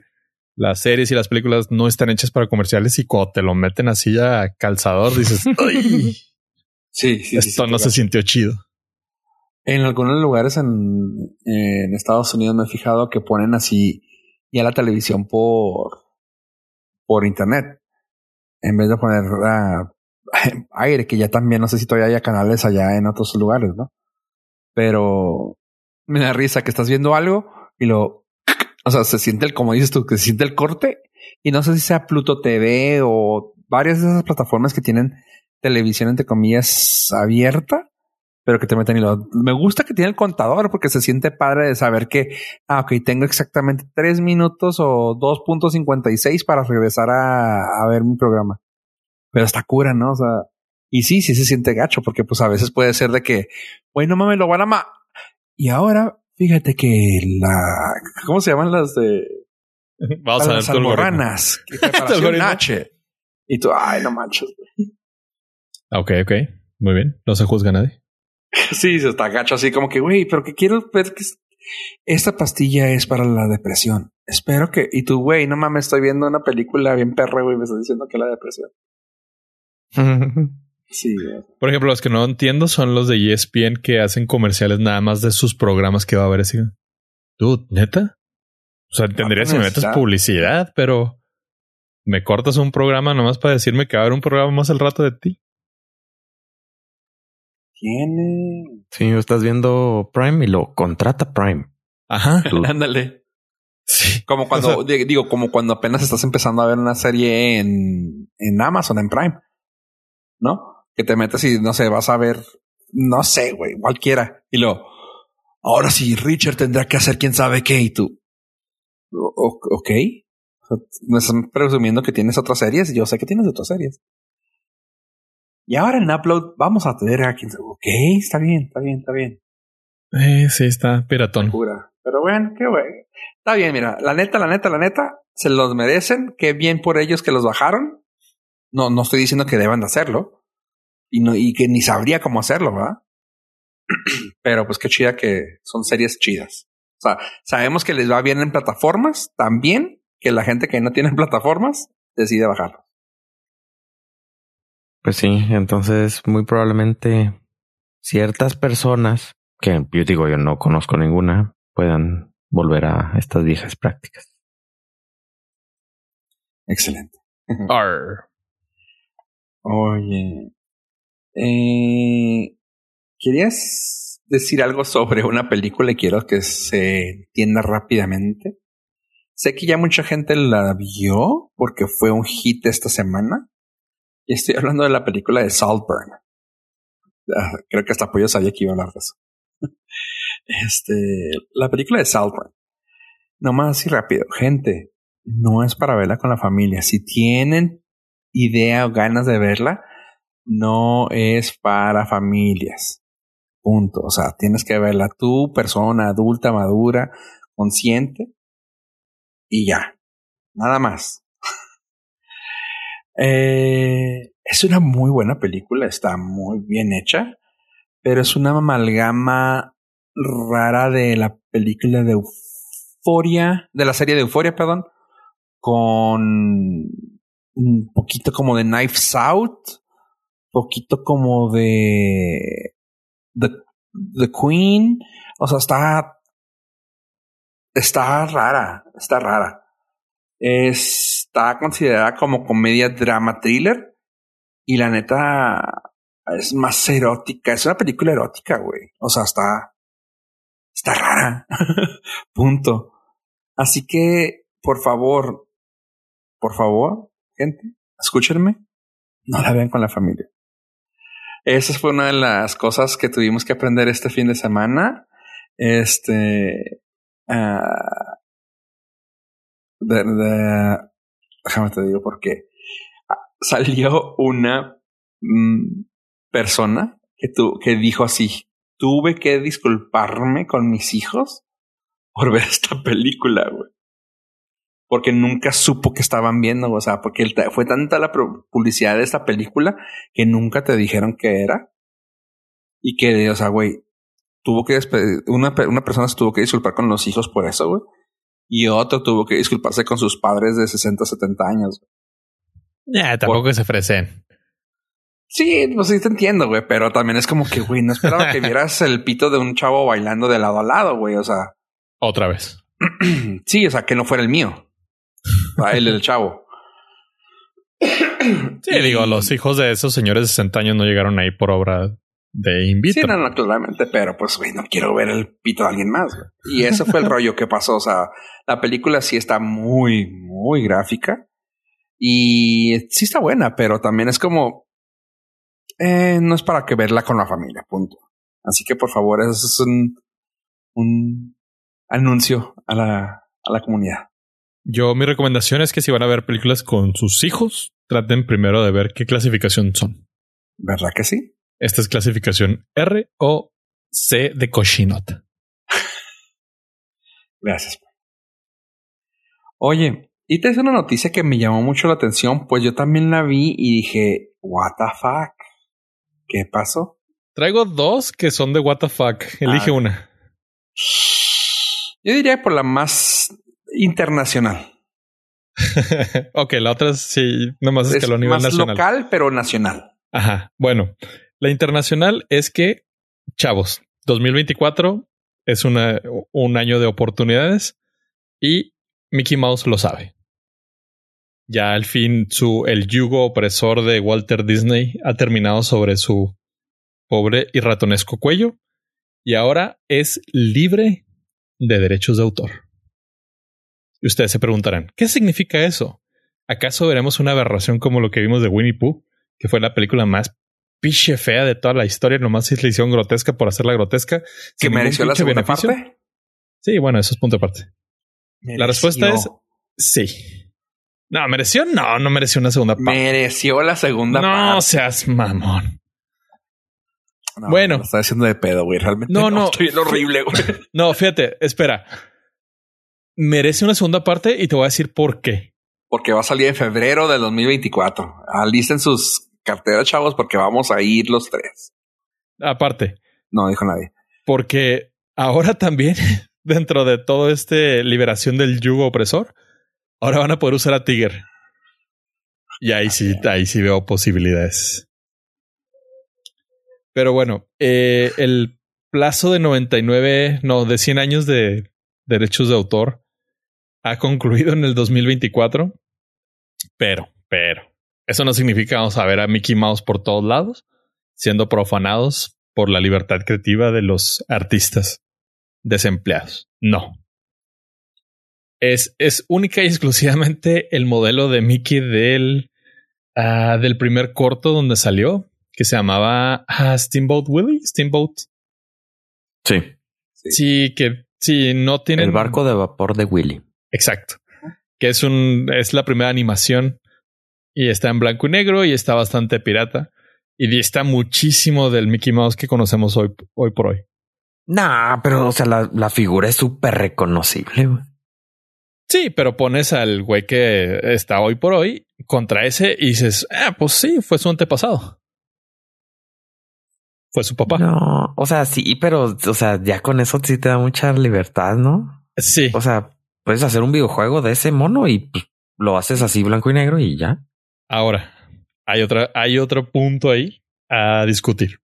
las series y las películas no están hechas para comerciales y cuando te lo meten así a calzador dices, [laughs] ¡ay! Sí, sí, Esto no se sintió chido. En algunos lugares en, en, Estados Unidos me he fijado que ponen así ya la televisión por, por internet. En vez de poner ah, [laughs] aire, que ya también no sé si todavía hay canales allá en otros lugares, ¿no? Pero me da risa que estás viendo algo y lo, [laughs] o sea, se siente el, como dices tú, que se siente el corte y no sé si sea Pluto TV o varias de esas plataformas que tienen televisión entre comillas abierta, pero que te meten y lo, me gusta que tiene el contador porque se siente padre de saber que, ah, ok, tengo exactamente tres minutos o 2.56 para regresar a, a ver mi programa pero está cura, ¿no? O sea, y sí, sí se siente gacho, porque pues a veces puede ser de que, güey, no mames, lo van a ma. Y ahora, fíjate que la, ¿cómo se llaman las de? [laughs] Vamos a ver las almorranas. [laughs] H. Y tú, ay, no manches. Ok, ok. Muy bien. No se juzga nadie. [laughs] sí, se está gacho así como que, güey, pero que quiero ver que esta pastilla es para la depresión. Espero que, y tú, güey, no mames, estoy viendo una película bien perra, güey, me estás diciendo que la depresión. [laughs] sí. Por ejemplo, los que no entiendo son los de ESPN que hacen comerciales nada más de sus programas que va a haber así. Dude, neta. O sea, entendería si me metes publicidad, pero me cortas un programa nomás para decirme que va a haber un programa más al rato de ti. Tiene. Sí, estás viendo Prime y lo contrata Prime. Ajá. [laughs] Ándale. Sí. Como cuando, digo, como cuando apenas estás empezando a ver una serie en, en Amazon, en Prime. ¿No? Que te metes y no sé, vas a ver, no sé, güey, cualquiera. Y lo, ahora sí, Richard tendrá que hacer quién sabe qué y tú. ok. Me están presumiendo que tienes otras series. Yo sé que tienes otras series. Y ahora en Upload vamos a tener a quien... Ok, está bien, está bien, está bien. Eh, sí, está piratón. Pero bueno, qué bueno. Está bien, mira, la neta, la neta, la neta, se los merecen. Qué bien por ellos que los bajaron. No, no estoy diciendo que deban de hacerlo. Y, no, y que ni sabría cómo hacerlo, ¿verdad? [clears throat] Pero pues qué chida que son series chidas. O sea, sabemos que les va bien en plataformas, también que la gente que no tiene [laughs] plataformas decide bajarlo. Pues sí, entonces muy probablemente ciertas personas, que yo digo yo no conozco ninguna, puedan volver a estas viejas prácticas. Excelente. [laughs] Oye, eh, ¿querías decir algo sobre una película y quiero que se entienda rápidamente? Sé que ya mucha gente la vio porque fue un hit esta semana. Y estoy hablando de la película de Saltburn. Ah, creo que hasta Pollo sabía que iba a hablar de eso. [laughs] Este, la película de Saltburn. más así rápido. Gente, no es para verla con la familia. Si tienen idea o ganas de verla, no es para familias. Punto. O sea, tienes que verla tú, persona adulta, madura, consciente, y ya. Nada más. Eh, es una muy buena película, está muy bien hecha, pero es una amalgama rara de la película de Euforia, de la serie de Euforia, perdón, con un poquito como de Knives Out, poquito como de The, Queen, o sea, está está rara, está rara. Está considerada como comedia drama thriller y la neta es más erótica. Es una película erótica, güey. O sea, está, está rara. [laughs] Punto. Así que, por favor, por favor, gente, escúchenme. No la vean con la familia. Esa fue una de las cosas que tuvimos que aprender este fin de semana. Este, Uh, déjame te digo por qué. Salió una mm, persona que, tu, que dijo así, tuve que disculparme con mis hijos por ver esta película, güey. Porque nunca supo que estaban viendo, o sea, porque fue tanta la publicidad de esta película que nunca te dijeron que era. Y que, o sea, güey, tuvo que una, una persona se tuvo que disculpar con los hijos por eso, güey. Y otro tuvo que disculparse con sus padres de 60, 70 años. Ya, tampoco se ofrecen. Sí, pues sí te entiendo, güey, pero también es como que, güey, no esperaba que [laughs] vieras el pito de un chavo bailando de lado a lado, güey, o sea. Otra vez. [clears throat] sí, o sea, que no fuera el mío. el del chavo. Sí, digo, los hijos de esos señores de 60 años no llegaron ahí por obra de invito. Sí, no, no, claramente, pero pues, güey, no quiero ver el pito de alguien más. Y eso fue el [laughs] rollo que pasó. O sea, la película sí está muy, muy gráfica y sí está buena, pero también es como, eh, no es para que verla con la familia, punto. Así que por favor, eso es un, un anuncio a la, a la comunidad. Yo, mi recomendación es que si van a ver películas con sus hijos, traten primero de ver qué clasificación son. ¿Verdad que sí? Esta es clasificación R o C de cochinota. [laughs] Gracias. Oye, y te es una noticia que me llamó mucho la atención, pues yo también la vi y dije, what the fuck, ¿qué pasó? Traigo dos que son de what the fuck. Elige una. Yo diría por la más internacional. [laughs] ok, la otra sí, nomás es, que lo nivel más local, pero nacional. Ajá. Bueno, la internacional es que, chavos, 2024 es una, un año de oportunidades y Mickey Mouse lo sabe. Ya al fin su, el yugo opresor de Walter Disney ha terminado sobre su pobre y ratonesco cuello y ahora es libre de derechos de autor. Y ustedes se preguntarán, ¿qué significa eso? ¿Acaso veremos una aberración como lo que vimos de Winnie Pooh, que fue la película más piche fea de toda la historia, nomás la hicieron grotesca por hacerla grotesca? ¿Que mereció la segunda parte? Sí, bueno, eso es punto aparte. La respuesta es sí. No, mereció, no, no mereció una segunda parte. Mereció la segunda parte. No seas mamón. bueno, está haciendo de pedo, güey. Realmente no, no, estoy horrible, güey. [laughs] No, fíjate, espera. Merece una segunda parte y te voy a decir por qué. Porque va a salir en febrero del 2024. Alisten sus carteras, chavos, porque vamos a ir los tres. Aparte. No dijo nadie. Porque ahora también, [laughs] dentro de todo este liberación del yugo opresor, Ahora van a poder usar a Tiger. Y ahí sí, ahí sí veo posibilidades. Pero bueno, eh, el plazo de 99, no, de 100 años de derechos de autor ha concluido en el 2024. Pero, pero, eso no significa vamos a ver a Mickey Mouse por todos lados, siendo profanados por la libertad creativa de los artistas desempleados. No. Es, es única y exclusivamente el modelo de Mickey del, uh, del primer corto donde salió, que se llamaba uh, Steamboat Willie, Steamboat. Sí. Sí, que sí, no tiene. El barco de vapor de Willy. Exacto. Que es un, es la primera animación y está en blanco y negro y está bastante pirata y está muchísimo del Mickey Mouse que conocemos hoy, hoy por hoy. Nah, pero o sea, la, la figura es súper reconocible. Sí, pero pones al güey que está hoy por hoy contra ese y dices, ah, pues sí, fue su antepasado. Fue su papá. No, o sea, sí, pero, o sea, ya con eso sí te da mucha libertad, ¿no? Sí. O sea, puedes hacer un videojuego de ese mono y pues, lo haces así blanco y negro y ya. Ahora, hay otra, hay otro punto ahí a discutir.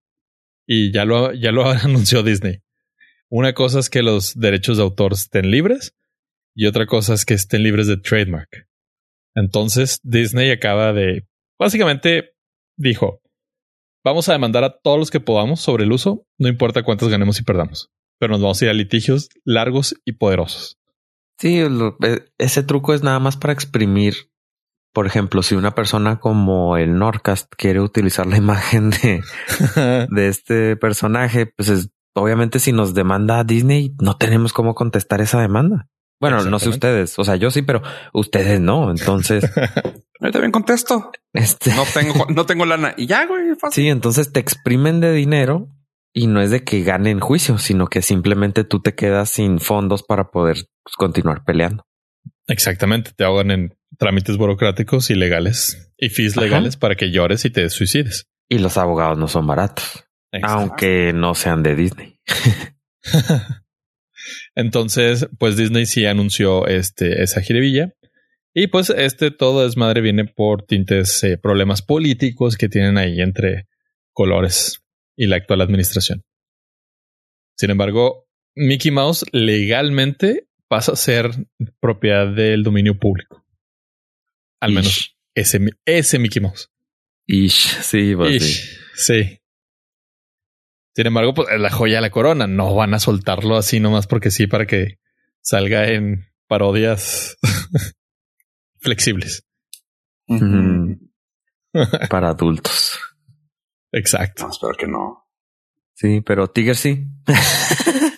Y ya lo, ya lo [laughs] anunció Disney. Una cosa es que los derechos de autor estén libres y otra cosa es que estén libres de trademark. Entonces Disney acaba de, básicamente dijo, vamos a demandar a todos los que podamos sobre el uso, no importa cuántos ganemos y perdamos, pero nos vamos a ir a litigios largos y poderosos. Sí, e, ese truco es nada más para exprimir. Por ejemplo, si una persona como el Norcast quiere utilizar la [laughs] imagen de, de este personaje, pues obviamente si nos demanda Disney, no tenemos cómo contestar esa demanda. Bueno, no sé ustedes, o sea, yo sí, pero ustedes no. Entonces, [laughs] yo también contesto. Este... No tengo, no tengo lana y ya, güey. Sí, entonces te exprimen de dinero y no es de que ganen juicio, sino que simplemente tú te quedas sin fondos para poder pues, continuar peleando. Exactamente, te ahogan en trámites burocráticos y legales y fees legales para que llores y te suicides. Y los abogados no son baratos, aunque no sean de Disney. [laughs] Entonces, pues Disney sí anunció este, esa jiribilla. Y pues este todo desmadre viene por tintes eh, problemas políticos que tienen ahí entre colores y la actual administración. Sin embargo, Mickey Mouse legalmente pasa a ser propiedad del dominio público. Al menos ese, ese Mickey Mouse. Ish, sí, Ish, sí. Sin embargo, pues es la joya de la corona. No van a soltarlo así nomás porque sí, para que salga en parodias [laughs] flexibles. [laughs] para adultos. Exacto. No, espero que no. Sí, pero Tiger sí. [laughs]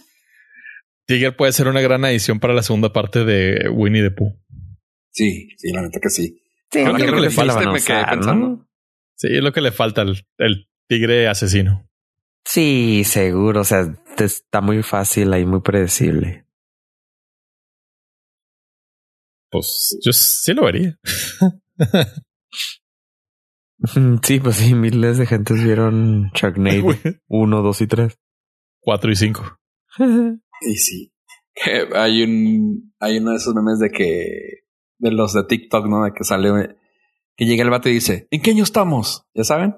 Tiger puede ser una gran adición para la segunda parte de Winnie the Pooh. Sí, sí, la neta que sí. Sí, lo que, le falta, me quedé pensando. Sí, es lo que le falta el tigre asesino. Sí, seguro. O sea, está muy fácil ahí, muy predecible. Pues yo sí lo haría. [laughs] sí, pues sí, miles de gentes vieron Sharknado 1, 2 y 3. 4 y 5. [laughs] y sí. Que hay un, hay uno de esos memes de que, de los de TikTok, ¿no? De que sale, que llega el vato y dice, ¿en qué año estamos? ¿Ya saben?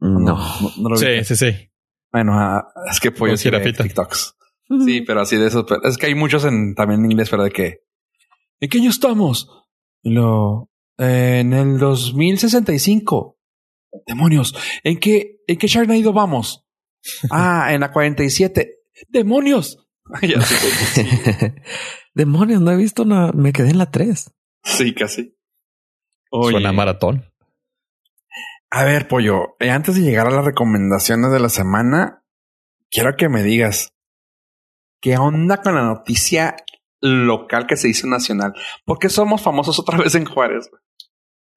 No. no, sí, sí, sí. Bueno, ah, es que pollo sí TikToks. Sí, pero así de eso. Es que hay muchos en, también en inglés, pero de que, ¿en qué año estamos? lo, en el 2065. Demonios. ¿En qué, en qué Sharknado vamos? ah, en la 47. Demonios. [laughs] [laughs] Demonios, no he visto nada. Me quedé en la 3. Sí, casi. Suena maratón. A ver, pollo, eh, antes de llegar a las recomendaciones de la semana, quiero que me digas qué onda con la noticia local que se hizo nacional. ¿Por qué somos famosos otra vez en Juárez?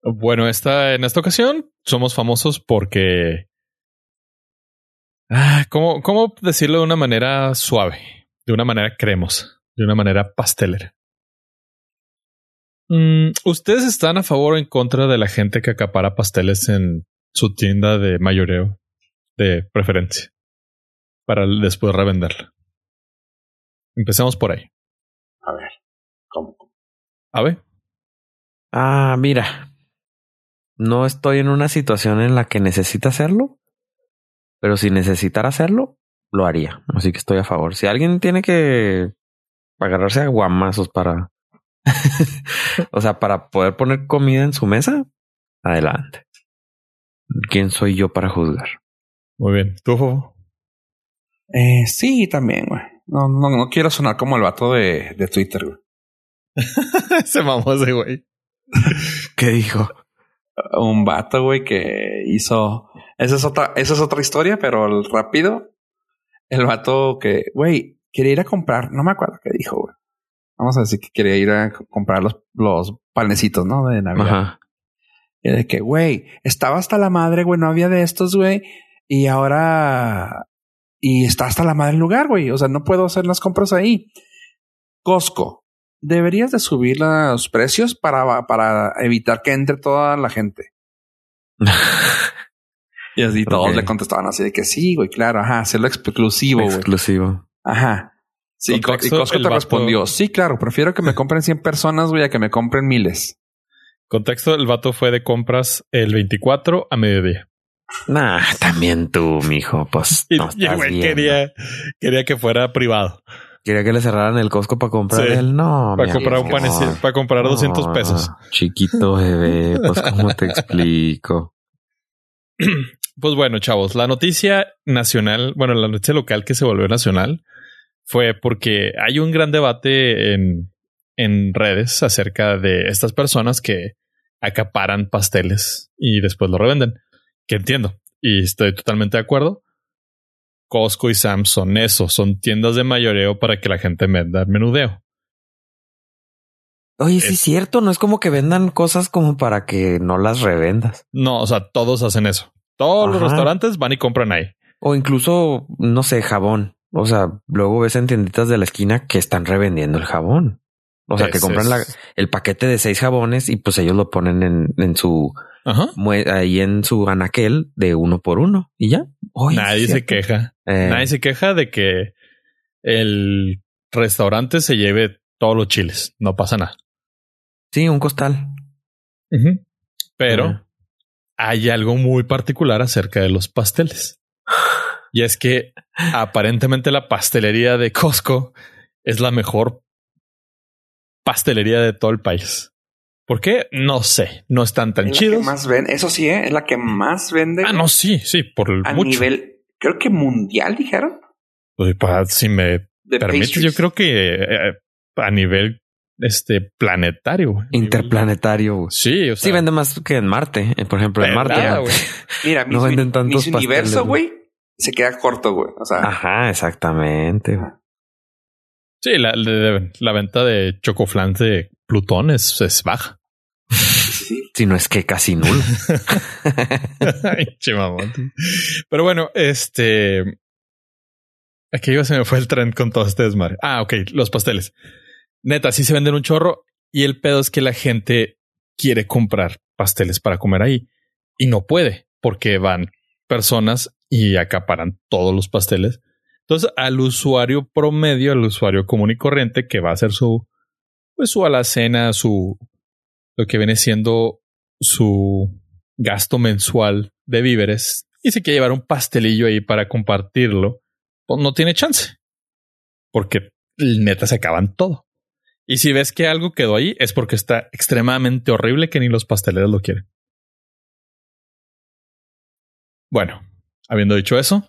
Bueno, esta, en esta ocasión somos famosos porque. Ah, ¿cómo, ¿Cómo decirlo de una manera suave? De una manera cremosa, de una manera pastelera. Mm, ¿Ustedes están a favor o en contra de la gente que acapara pasteles en su tienda de mayoreo de preferencia para después revenderla? Empecemos por ahí. A ver, ¿cómo? A ver. Ah, mira. No estoy en una situación en la que necesita hacerlo, pero si necesitara hacerlo, lo haría. Así que estoy a favor. Si alguien tiene que agarrarse a guamazos para, [laughs] o sea, para poder poner comida en su mesa, adelante. ¿Quién soy yo para juzgar? Muy bien. ¿Tú, Eh, sí, también, güey. No, no, no quiero sonar como el vato de, de Twitter, güey. Se [laughs] mamó ese güey. [laughs] ¿Qué dijo? Un vato, güey, que hizo. Esa es otra, esa es otra historia, pero rápido. El vato que, güey, quería ir a comprar, no me acuerdo qué dijo, güey. Vamos a decir que quería ir a comprar los, los panecitos, ¿no? De Navidad. Ajá. Y de que, güey, estaba hasta la madre, güey, no había de estos, güey. Y ahora y está hasta la madre el lugar, güey. O sea, no puedo hacer las compras ahí. Costco, deberías de subir los precios para, para evitar que entre toda la gente. [laughs] y así todos le contestaban así de que sí, güey, claro, ajá, hacerlo exclusivo, güey. Exclusivo. Ajá. Sí, y Costco te respondió, sí, claro, prefiero que me [laughs] compren 100 personas, güey, a que me compren miles. Contexto, el vato fue de compras el 24 a mediodía. Nah, también tú, mijo, pues. [laughs] no quería, quería que fuera privado. Quería que le cerraran el Costco para comprar el no. Para comprar un panecito, para comprar 200 pesos. Chiquito bebé, pues cómo te explico. [clears throat] Pues bueno, chavos, la noticia nacional, bueno, la noticia local que se volvió nacional fue porque hay un gran debate en, en redes acerca de estas personas que acaparan pasteles y después lo revenden que entiendo y estoy totalmente de acuerdo. Costco y Sam's son eso, son tiendas de mayoreo para que la gente venda menudeo. Oye, sí es cierto, no es como que vendan cosas como para que no las revendas. No, o sea, todos hacen eso. Todos los restaurantes van y compran ahí. O incluso, no sé, jabón. O sea, luego ves en tienditas de la esquina que están revendiendo el jabón. O sea, que compran el paquete de seis jabones y pues ellos lo ponen en, en su ahí en su anaquel de uno por uno y ya. Nadie se queja. Eh. Nadie se queja de que el restaurante se lleve todos los chiles. No pasa nada. Sí, un costal. Pero hay algo muy particular acerca de los pasteles. Y es que aparentemente la pastelería de Costco es la mejor pastelería de todo el país. ¿Por qué? No sé. No están tan es chidos. La que más ven. Eso sí, ¿eh? es la que más vende. Ah, no, sí, sí, por el a nivel, creo que mundial dijeron. Pues, para, si me permite, yo creo que eh, a nivel este planetario, interplanetario. Sí, o sea, sí vende más que en Marte. Eh, por ejemplo, en Marte. Mira, [laughs] no venden tantos mis universo, güey, se queda corto, güey. O sea, ajá, exactamente. Sí, la, la, venta de chocoflan de Plutón es, es baja. Si no es que casi nulo. [laughs] Pero bueno, este. Aquí iba, se me fue el tren con todo este desmadre. Ah, ok, los pasteles. Neta, sí se venden un chorro y el pedo es que la gente quiere comprar pasteles para comer ahí y no puede porque van personas y acaparan todos los pasteles Entonces, al usuario promedio, al usuario común y corriente, que va a hacer su, pues su alacena, su, lo que viene siendo su gasto mensual de víveres, y se quiere llevar un pastelillo ahí para compartirlo, pues no tiene chance. Porque neta se acaban todo. Y si ves que algo quedó ahí, es porque está extremadamente horrible que ni los pasteleros lo quieren. Bueno, habiendo dicho eso,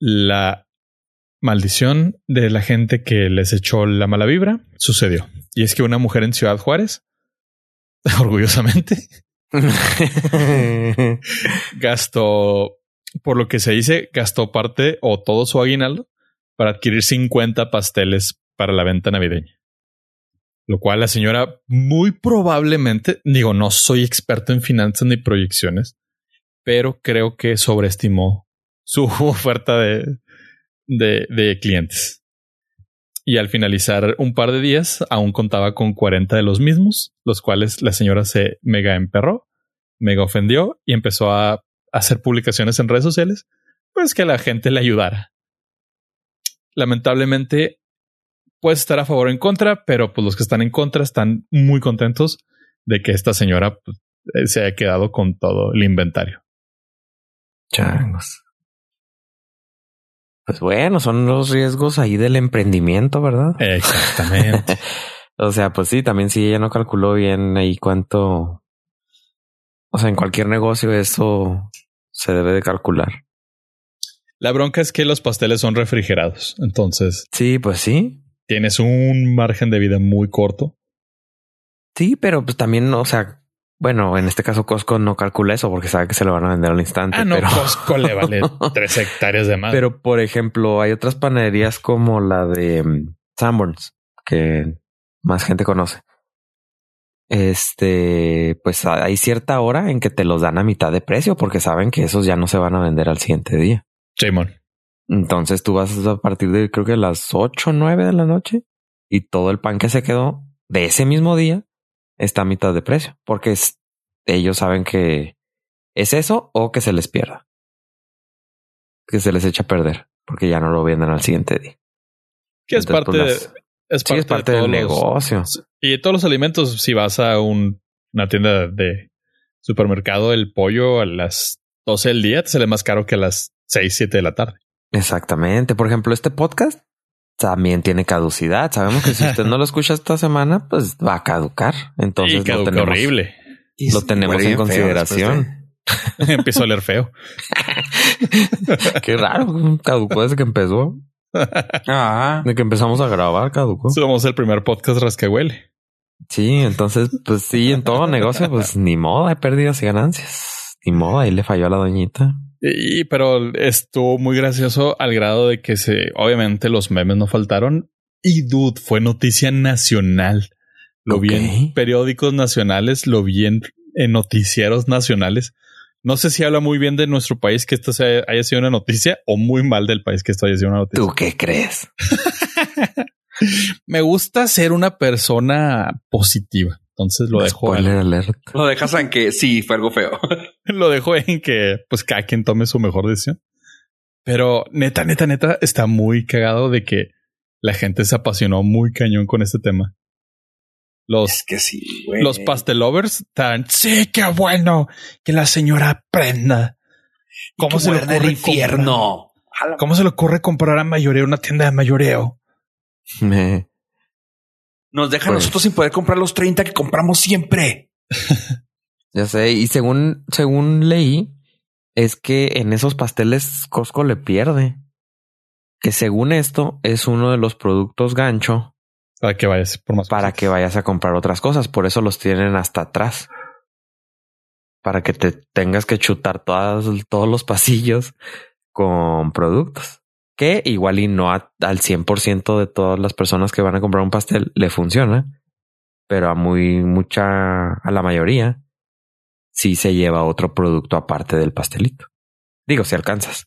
la maldición de la gente que les echó la mala vibra sucedió. Y es que una mujer en Ciudad Juárez, [laughs] orgullosamente, [laughs] gastó, por lo que se dice, gastó parte o todo su aguinaldo para adquirir 50 pasteles para la venta navideña. Lo cual la señora muy probablemente, digo, no soy experto en finanzas ni proyecciones, pero creo que sobreestimó su [laughs] oferta de, de, clientes. Y al finalizar un par de días, aún contaba con 40 de los mismos, los cuales la señora se mega emperró, mega ofendió y empezó a hacer publicaciones en redes sociales, pues que la gente le ayudara. Lamentablemente, puede estar a favor o en contra, pero pues los que están en contra están muy contentos de que esta señora pues, eh, se haya quedado con todo el inventario. Changos. Pues bueno, son los riesgos ahí del emprendimiento, ¿verdad? Exactamente. [laughs] o sea, pues sí, también si ella no calculó bien ahí cuánto. O sea, en cualquier negocio eso se debe de calcular. La bronca es que los pasteles son refrigerados. Entonces. Sí, pues sí. Tienes un margen de vida muy corto. Sí, pero pues también, o sea, bueno, en este caso Costco no calcula eso porque sabe que se lo van a vender al instante. Ah, no, Costco le vale [laughs] tres hectáreas de más. Pero, por ejemplo, hay otras panaderías como la de mm, Sanborns, que más gente conoce. Este, pues hay cierta hora en que te los dan a mitad de precio porque saben que esos ya no se van a vender al siguiente día. Simón. Entonces tú vas a partir de creo que las 8 o 9 de la noche y todo el pan que se quedó de ese mismo día está a mitad de precio, porque ellos saben que es eso o que se les pierda, que se les echa a perder, porque ya no lo venden al siguiente día. Que es parte, pues, es parte, del negocio. Y todos los alimentos, si vas a una tienda de supermercado, el pollo a las 12 del día te sale más caro que a las 6, 7 de la tarde. Exactamente. Por ejemplo, este podcast también tiene caducidad. Sabemos que si usted no lo [laughs] escucha esta semana, pues va a caducar. Entonces lo tenemos, horrible. Lo tenemos en consideración. [laughs] Empezó a leer feo. [laughs] Qué raro. Caducó desde que empezó. Ah. De que empezamos a grabar, caducó. Somos el primer podcast rasquehuele. Sí, entonces, pues sí, en todo negocio, pues ni modo, hay pérdidas y ganancias. Ni modo, ahí le falló a la doñita. Y, pero estuvo muy gracioso al grado de que se, obviamente los memes no faltaron. Y dude, fue noticia nacional. Lo vi en periódicos nacionales, lo vi en, noticieros nacionales. No sé si habla muy bien de nuestro país que esto sea, haya sido una noticia o muy mal del país que esto haya sido una noticia. ¿Tú qué crees? [laughs] Me gusta ser una persona positiva. Entonces lo dejo. Lo dejas en que sí fue algo feo. [laughs] [laughs] lo dejo en que pues cada quien tome su mejor decisión. Pero neta, neta, neta, está muy cagado de que la gente se apasionó muy cañón con este tema. Los, que sí, Los pastelovers están, sí, qué bueno que la señora aprenda. ¿Cómo se le ocurre infierno? ¿Cómo se le ocurre comprar a mayoreo una tienda de mayoreo? Me, nos deja pues nosotros sin poder comprar los 30 que compramos siempre. [laughs] ya sé. Y según, según leí, es que en esos pasteles Costco le pierde. Que según esto es uno de los productos gancho. Para que vayas por más Para que vayas a comprar otras cosas. Por eso los tienen hasta atrás. Para que te tengas que chutar todos los pasillos con productos que igual y no al 100% de todas las personas que van a comprar un pastel le funciona, pero a muy mucha, a la mayoría, sí se lleva otro producto aparte del pastelito. Digo, si alcanzas.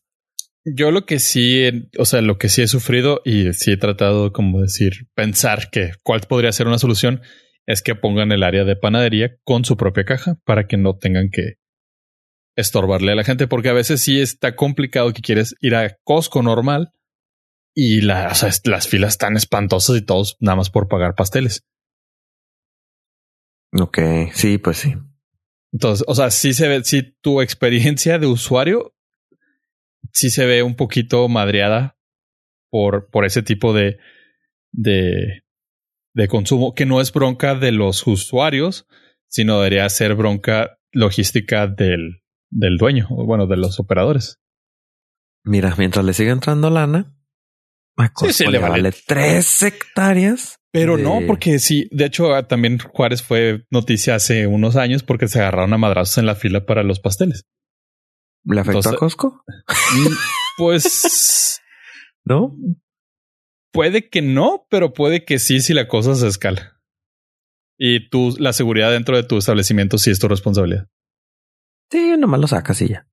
Yo lo que sí, o sea, lo que sí he sufrido y sí he tratado, como decir, pensar que cuál podría ser una solución es que pongan el área de panadería con su propia caja para que no tengan que estorbarle a la gente, porque a veces sí está complicado que quieres ir a Costco normal y las filas están espantosas y todos nada más por pagar pasteles. Ok, sí, pues sí. Entonces, o sea, sí se ve, si tu experiencia de usuario sí se ve un poquito madreada por, por ese tipo de, de, de consumo, que no es bronca de los usuarios, sino debería ser bronca logística del, del dueño, bueno, de los operadores. Mira, mientras le sigue entrando lana, sí, le vale, tres hectáreas. Pero no, porque sí, de hecho, ah, también Juárez fue noticia hace unos años porque se agarraron a madrazos en la fila para los pasteles. ¿Le afectó a Costco? Mm, pues [laughs] no. Puede que no, pero puede que sí si la cosa se escala. Y tú, la seguridad dentro de tu establecimiento sí es tu responsabilidad. Sí, nomás lo sacas y ya.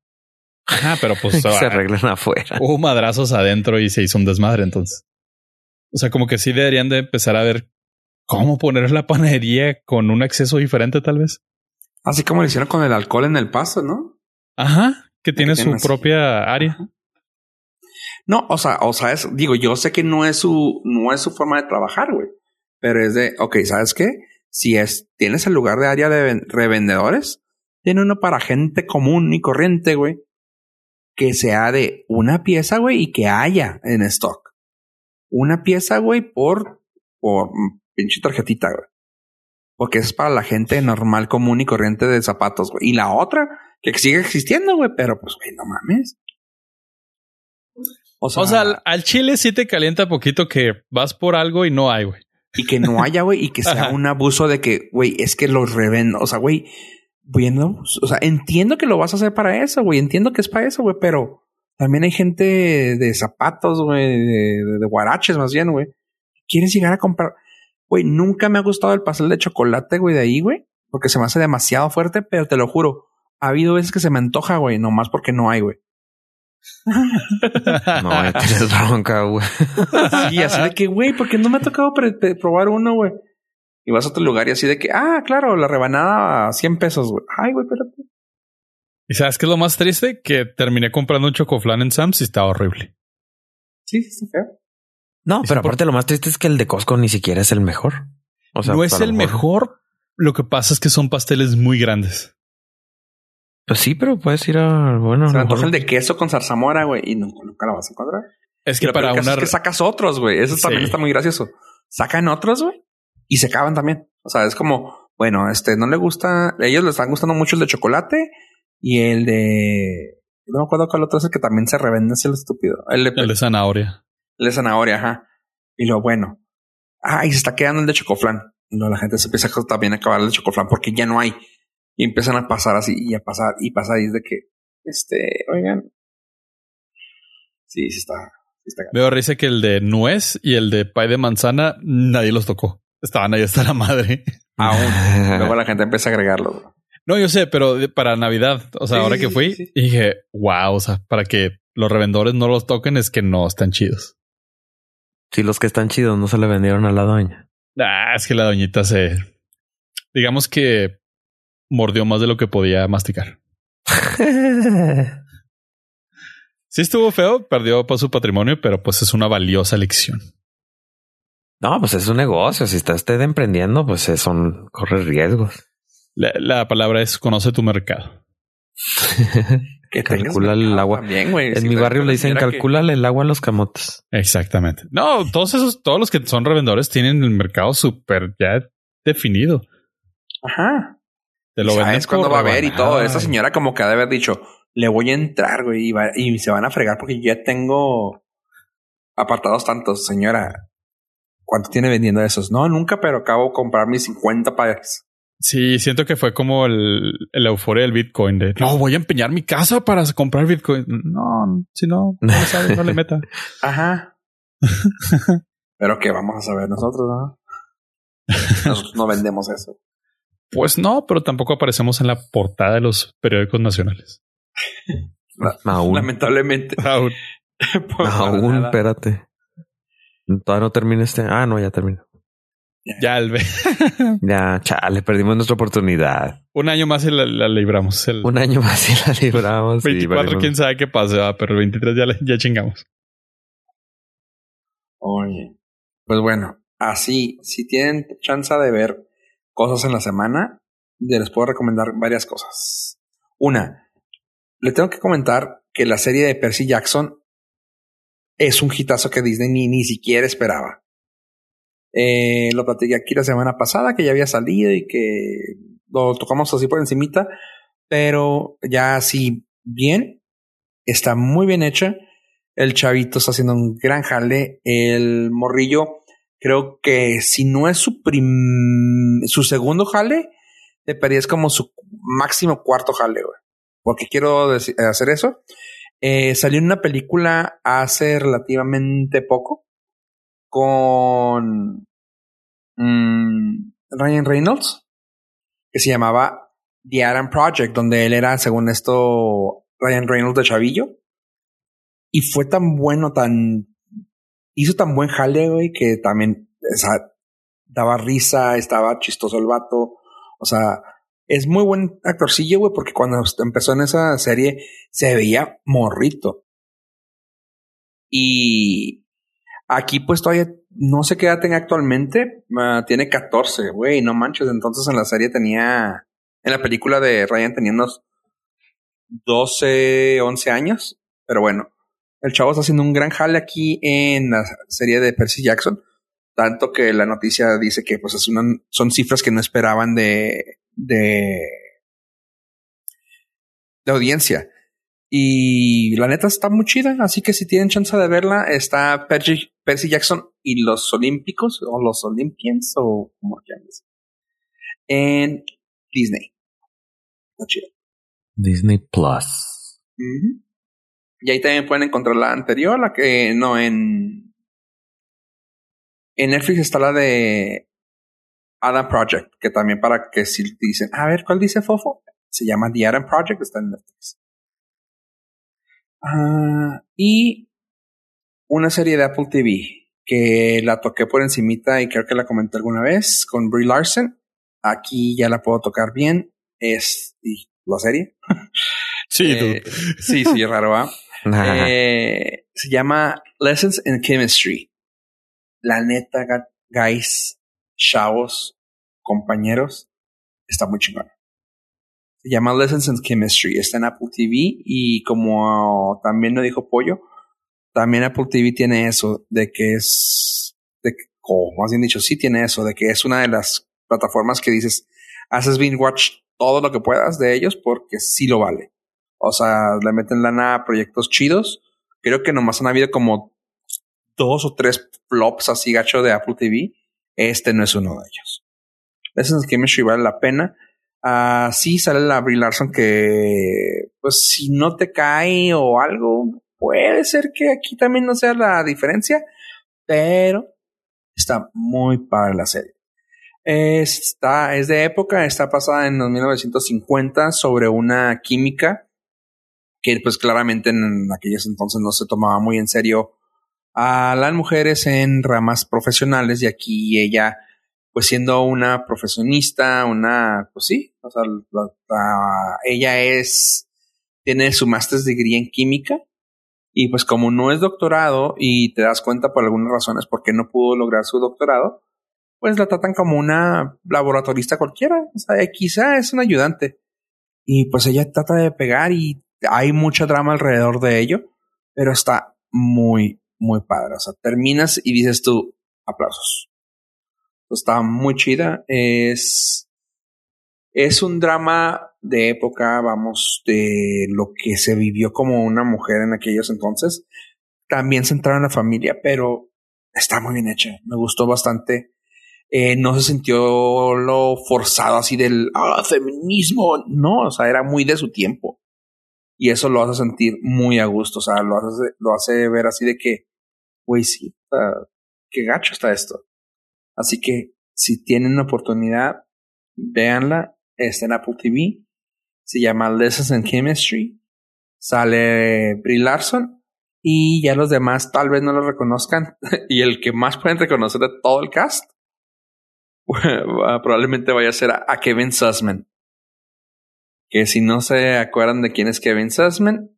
Ajá, pero pues [laughs] se ah, arreglan afuera. Hubo madrazos adentro y se hizo un desmadre entonces. O sea, como que sí deberían de empezar a ver cómo poner la panadería con un acceso diferente, tal vez. Así como lo hicieron con el alcohol en el paso, ¿no? Ajá, que tiene su propia área. No, o sea, o sea, es, digo, yo sé que no es su, no es su forma de trabajar, güey. Pero es de, ok, ¿sabes qué? Si es, tienes el lugar de área de revendedores, tiene uno para gente común y corriente, güey. Que sea de una pieza, güey, y que haya en stock. Una pieza, güey, por, por pinche tarjetita, güey. Porque es para la gente normal, común y corriente de zapatos, güey. Y la otra, que sigue existiendo, güey, pero pues, güey, no mames. O sea, al, chile sí te calienta poquito que vas por algo y no hay, güey. Y que no haya, güey, y que sea un abuso de que, güey, es que los revendo. O sea, güey, viendo, o sea, entiendo que lo vas a hacer para eso, güey, entiendo que es para eso, güey, pero también hay gente de zapatos, güey, de, de, guaraches más bien, güey. ¿Quieres llegar a comprar? Güey, nunca me ha gustado el pastel de chocolate, güey, de ahí, güey, porque se me hace demasiado fuerte, pero te lo juro, ha habido veces que se me antoja, güey, nomás porque no hay, güey. [laughs] no, tienes bronca, güey. sí, así de que, güey, porque no me ha tocado probar uno, güey. Y vas a otro lugar y así de que, ah, claro, la rebanada a 100 pesos, güey. Ay, güey, espérate. ¿Y sabes qué es lo más triste? Que terminé comprando un chocoflan en Sam's y estaba horrible. Sí, sí, feo. No, pero aparte lo más triste es que el de Costco ni siquiera es el mejor. O sea, no es el mejor. Lo que pasa es que son pasteles muy grandes. Pues sí, pero puedes ir a. Bueno, se me el de queso con zarzamora, güey, y nunca, nunca la vas a encontrar. Es que para una. Es que sacas otros, güey. Eso también está muy gracioso. Sacan otros, güey, y se acaban también. O sea, es como, bueno, este no le gusta. A ellos les están gustando mucho el de chocolate y el de. No me acuerdo cuál otro es el que también se revende, es el estúpido. El de, el de zanahoria. El de zanahoria, ajá. Y lo bueno. Ah, y se está quedando el de chocoflan. Y luego la gente se empieza también a acabar el de chocoflan porque ya no hay. Y empiezan a pasar así y a pasar y pasar y es de que, este, oigan. Sí, sí está. está Veo risa que el de nuez y el de pay de manzana nadie los tocó. Estaban ahí hasta la madre. Aún. [laughs] Luego la gente empieza a agregarlo. No, yo sé, pero para Navidad, o sea, ahora que fui, dije, wow, o sea, para que los revendedores no los toquen es que no están chidos. Si los que están chidos no se le vendieron a la doña. Ah, es que la doñita se. Digamos que mordió más de lo que podía masticar. [laughs] sí estuvo feo, perdió por su patrimonio, pero pues es una valiosa lección. No, pues es un negocio. Si está usted emprendiendo, pues son corre riesgos. La, palabra es conoce tu mercado. [laughs] que calcula el agua. en mi barrio le dicen calcula el agua a los camotes. Exactamente. No, todos esos, todos los que son revendedores tienen el mercado súper ya definido. Ajá. Te lo ¿Sabes cuándo va a haber y todo? Esa señora como que ha de haber dicho, le voy a entrar, güey, y, se van a fregar porque yo ya tengo apartados tantos, señora. ¿Cuánto tiene vendiendo esos? No, nunca, pero acabo de comprar mis 50 pares. Sí, siento que fue como el, el euforia del Bitcoin de no voy a empeñar mi casa para comprar Bitcoin. No, si no, no le sabes, no le meta. [laughs] Ajá. [laughs] pero que vamos a saber nosotros, ¿no? Nosotros no vendemos eso. Pues no, pero tampoco aparecemos en la portada de los periódicos nacionales. [laughs] Aún. Lamentablemente. Aún. Aún, espérate. Todavía no termina este. Ah, no, ya terminó. Ya, el [laughs] ya, chale, perdimos nuestra oportunidad. Un año más y la, libramos. Un año más y la libramos. 24, quién sabe qué pasa, pero el 23 ya, ya chingamos. Oye, pues bueno, así, si tienen chance de ver cosas en la semana, les puedo recomendar varias cosas. Una, le tengo que comentar que la serie de Percy Jackson es un hitazo que Disney ni, ni siquiera esperaba. Eh, lo platiqué aquí la semana pasada que ya había salido y que lo tocamos así por encimita, pero ya así bien, está muy bien hecha. El chavito está haciendo un gran jale. El morrillo, creo que si no es su prim su segundo jale, te es como su máximo cuarto jale, Porque quiero hacer eso. Eh, salió una película hace relativamente poco con mm, Ryan Reynolds que se llamaba The Adam Project, donde él era, según esto, Ryan Reynolds de Chavillo. Y fue tan bueno, tan. hizo tan buen jale, güey, que también, o sea, daba risa, estaba chistoso el vato. O sea, es muy buen actorcillo, güey, porque cuando empezó en esa serie se veía morrito. Y aquí, pues todavía no sé qué edad tenga actualmente. Ah, tiene 14, güey, no manches. Entonces en la serie tenía. En la película de Ryan tenía unos 12, 11 años. Pero bueno, el chavo está haciendo un gran jale aquí en la serie de Percy Jackson. Tanto que la noticia dice que pues es una, son cifras que no esperaban de, de, de audiencia. Y la neta está muy chida, así que si tienen chance de verla, está Percy, Jackson y los Olímpicos, o los Olympians, o como quieras. En Disney. Está chido. Disney Plus. Y ahí también pueden encontrar la anterior, la que no en. En Netflix está la de Adam Project, que también para que si dicen, a ver, ¿cuál dice Fofo? Se llama The Adam Project, está en Netflix. Ah, y una serie de Apple TV que la toqué por encimita y creo que la comenté alguna vez con Brie Larson. Aquí ya la puedo tocar bien. Es la serie. [laughs] Sí, eh, sí, sí, raro, ¿ah? [laughs] eh, se llama Lessons in Chemistry. La neta, guys, chavos, compañeros, está muy chingón. Se llama Lessons in Chemistry, está en Apple TV y como también lo dijo Pollo, también Apple TV tiene eso de que es, de, o más bien dicho, sí tiene eso, de que es una de las plataformas que dices, haces binge watch todo lo que puedas de ellos porque sí lo vale. O sea, le meten lana a proyectos chidos. Creo que nomás han habido como dos o tres flops así gacho de Apple TV este no es uno de ellos. Lessons Chemistry vale la pena. Uh, sí sale la Brie Larson que, pues, si no te cae o algo, puede ser que aquí también no sea la diferencia, pero está muy para la serie. Está, es de época, está pasada en 1950 sobre una química que pues claramente en aquellos entonces no se tomaba muy en serio a las mujeres en ramas profesionales y aquí ella, pues siendo una profesionista, una, pues sí, o sea, ella es, tiene su master's degree en química y pues como no es doctorado y te das cuenta por algunas razones por qué no pudo lograr su doctorado, pues la tratan como una laboratorista cualquiera, o sea, quizá es un ayudante. Y pues ella trata de pegar y hay mucha drama alrededor de ello, pero está muy, muy padre. O sea, terminas y dices tú, aplausos. Está muy chida. Es, es un drama de época, vamos, de lo que se vivió como una mujer en aquellos entonces. También centrada en la familia, pero está muy bien hecha. Me gustó bastante. Eh, no se sintió lo forzado así del ah, feminismo. No, o sea, era muy de su tiempo. Y eso lo hace sentir muy a gusto. O sea, lo hace, lo hace ver así de que güey, sí, qué gacho está esto. Así que si tienen una oportunidad, véanla, está en Apple TV, se llama Lessons in Chemistry, sale Brie Larson y ya los demás tal vez no lo reconozcan [laughs] y el que más pueden reconocer de todo el cast [laughs] probablemente vaya a ser a, Kevin Sussman. Que si no se acuerdan de quién es Kevin Sussman,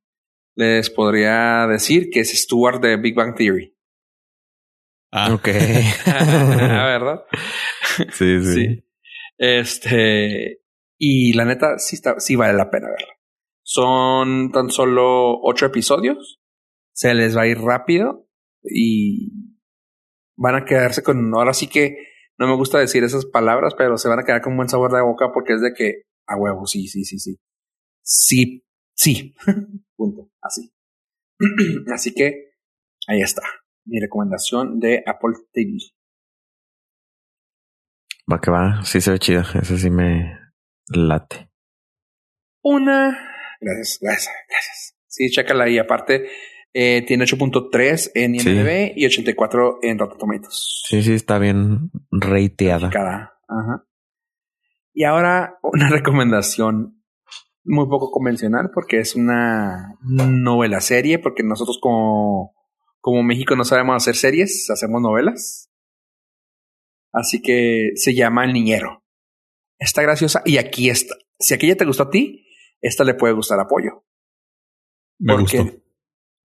les podría decir que es Stuart de Big Bang Theory. Ah, ok. [laughs] ¿Verdad? Sí, sí, sí. Este, y la neta, sí, está, sí vale la pena verla. Son tan solo ocho episodios. Se les va a ir rápido y van a quedarse con. Ahora sí que no me gusta decir esas palabras, pero se van a quedar con buen sabor de boca porque es de que a huevo, sí, sí, sí, sí. Sí, sí. [laughs] Punto. Así. [clears throat] Así que ahí está. Mi recomendación de Apple TV. Va que va, sí se ve chido. Ese sí me late. Una. Gracias, gracias, gracias. Sí, chécala ahí. Aparte, eh, tiene 8.3 en IMDb y 84 en Rotten Tomatoes. Sí, sí, está bien reiteada. Ajá. Y ahora una [laughs] recomendación muy poco convencional porque es una novela serie, porque nosotros como, como México no sabemos hacer series, hacemos novelas. Así que se llama El Niñero. Está graciosa y aquí está. Si aquella te gustó a ti, esta le puede gustar apoyo. Me gustó.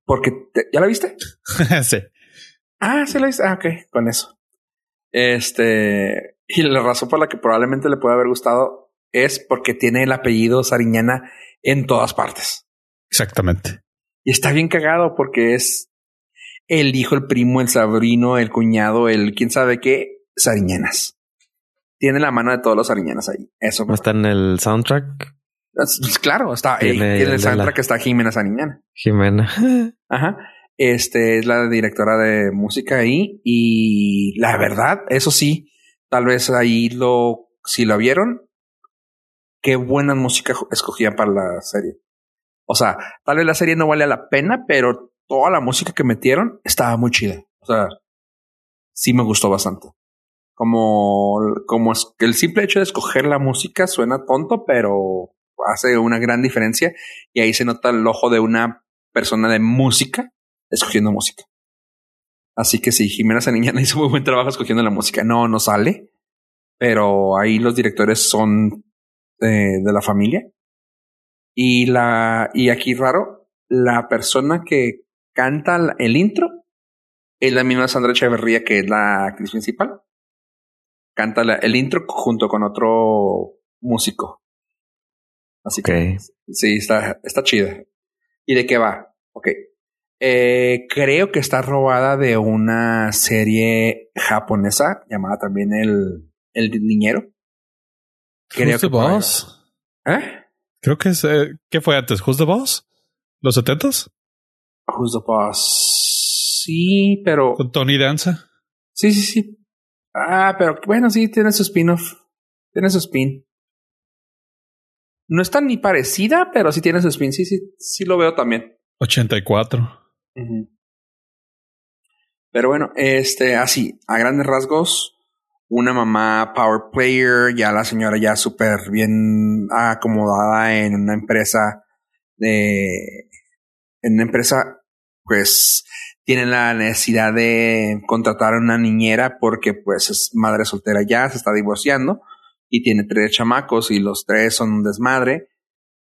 Porque, ¿ya la viste? [laughs] sí. Ah, sí la viste. Ah, ok, con eso. Este, y la razón por la que probablemente le puede haber gustado es porque tiene el apellido Sariñana en todas partes. Exactamente. Y está bien cagado porque es el hijo, el primo, el sobrino, el cuñado, el quién sabe qué, Sariñanas. Tiene la mano de todos los Sariñanas ahí. Eso. ¿No está en el soundtrack? Pues, claro, está en el soundtrack está Jimena Sariñana. Jimena. [laughs] Ajá. Este es la directora de música ahí y la verdad, eso sí, tal vez ahí lo, si lo vieron, qué buena música escogían para la serie. O sea, tal vez la serie no vale la pena, pero toda la música que metieron estaba muy chida. O sea, sí me gustó bastante. Como, como el simple hecho de escoger la música suena tonto, pero hace una gran diferencia y ahí se nota el ojo de una persona de música escogiendo música. Así que sí, Jimena Saniñana [laughs] hizo muy buen trabajo escogiendo la música. No, no sale, pero ahí los directores son de, la familia. Y la, y aquí raro, la persona que canta el intro es la misma Sandra Echeverría, que es la actriz principal. Canta el intro junto con otro músico. Así que sí, está, está chida. ¿Y de qué va? Ok. Eh, creo que está robada de una serie japonesa llamada también El, el Niñero. Creo the Boss? ¿Eh? Creo que es. Eh, ¿Qué fue antes? ¿Who's the Boss? ¿Los setentas? Who's the Boss? Sí, pero. ¿Con Tony Danza? Sí, sí, sí. Ah, pero bueno, sí, tiene su spin-off. Tiene su spin. No está ni parecida, pero sí tiene su spin. Sí, sí, sí lo veo también. 84. Pero bueno, este, así, a grandes rasgos, una mamá power player, ya la señora ya súper bien acomodada en una empresa de, en una empresa, pues tiene la necesidad de contratar a una niñera porque pues es madre soltera ya, se está divorciando y tiene tres chamacos y los tres son un desmadre.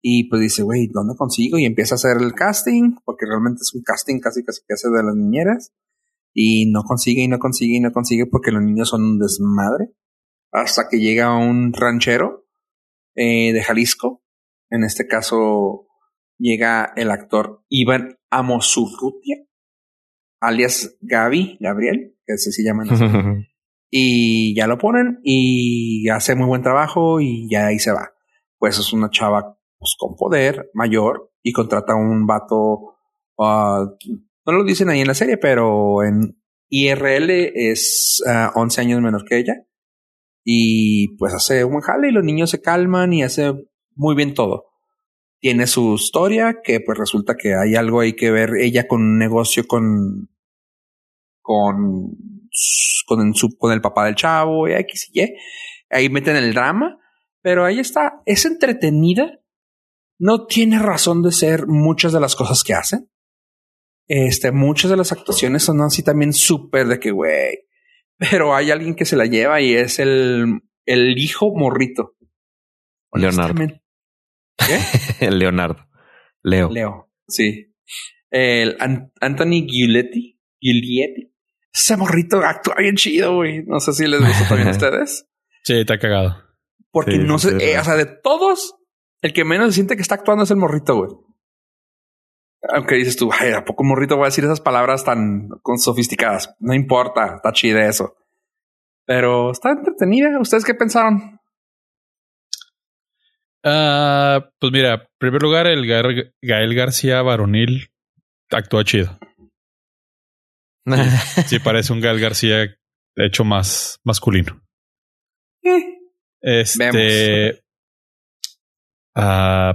Y pues dice, güey, ¿dónde consigo? Y empieza a hacer el casting, porque realmente es un casting casi casi que hace de las niñeras. Y no consigue y no consigue y no consigue porque los niños son un desmadre. Hasta que llega un ranchero eh, de Jalisco. En este caso llega el actor Iván Amosurrutia, alias Gaby, Gabriel, que así se llama. [laughs] y ya lo ponen y hace muy buen trabajo y ya ahí se va. Pues es una chava pues, con poder mayor y contrata a un vato, uh, no lo dicen ahí en la serie, pero en IRL es uh, 11 años menor que ella. Y pues hace un jale y los niños se calman y hace muy bien todo. Tiene su historia que pues resulta que hay algo ahí que ver ella con un negocio con con con, su, con el papá del chavo y X y Y. Ahí meten el drama, pero ahí está. Es entretenida. No tiene razón de ser muchas de las cosas que hacen. Este, muchas de las actuaciones son así también súper de que, güey, pero hay alguien que se la lleva y es el, el hijo morrito. Leonardo. ¿Qué? [laughs] Leonardo. Leo. Leo, sí. El Anthony Giuletti. Giuletti. Ese morrito actúa bien chido, güey. No sé si les gusta también a [laughs] ustedes. Sí, está cagado. Porque no sé, eh, o sea, de todos, el que menos se siente que está actuando es el morrito, güey. Aunque dices tú, ay, ¿a poco morrito voy a decir esas palabras tan sofisticadas? No importa, está chida eso. Pero está entretenida. ¿Ustedes qué pensaron? Uh, pues mira, en primer lugar, el Gael García varonil actúa chido. [laughs] sí, parece un Gael García hecho más masculino. Eh, este. Uh,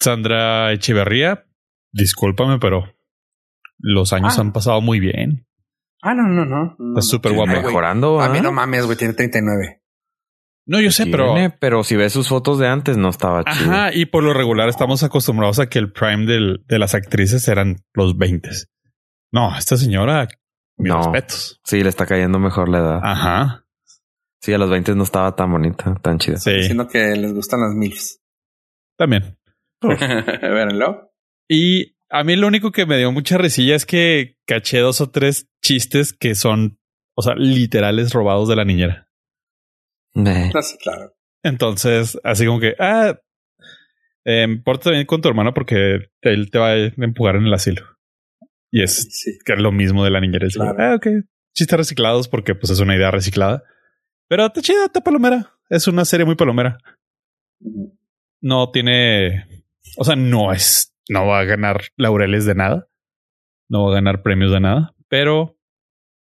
Sandra Echeverría, discúlpame, pero los años ah. han pasado muy bien. Ah, no, no, no. Está súper guapo. Mejorando. A mí no mames, güey, tiene 39. No, yo sé, pero. Pero si ves sus fotos de antes, no estaba chido. Ajá, y por lo regular estamos acostumbrados a que el prime de las actrices eran los 20. No, esta señora, mis no. respetos. Sí, le está cayendo mejor la edad. Ajá. Sí, a los 20 no estaba tan bonita, tan chida. Sí. Diciendo que les gustan las MILFs. También. [laughs] Véanlo. Y a mí lo único que me dio mucha risilla es que caché dos o tres chistes que son, o sea, literales robados de la niñera. Ah, claro. Entonces, así como que, ah, eh, porta bien con tu hermano porque él te va a empujar en el asilo. Y es que es lo mismo de la niñera. ah, ok. Chistes reciclados porque pues es una idea reciclada. Pero está chida, está palomera. Es una serie muy palomera. No tiene, o sea, no es, no va a ganar laureles de nada. No va a ganar premios de nada. Pero,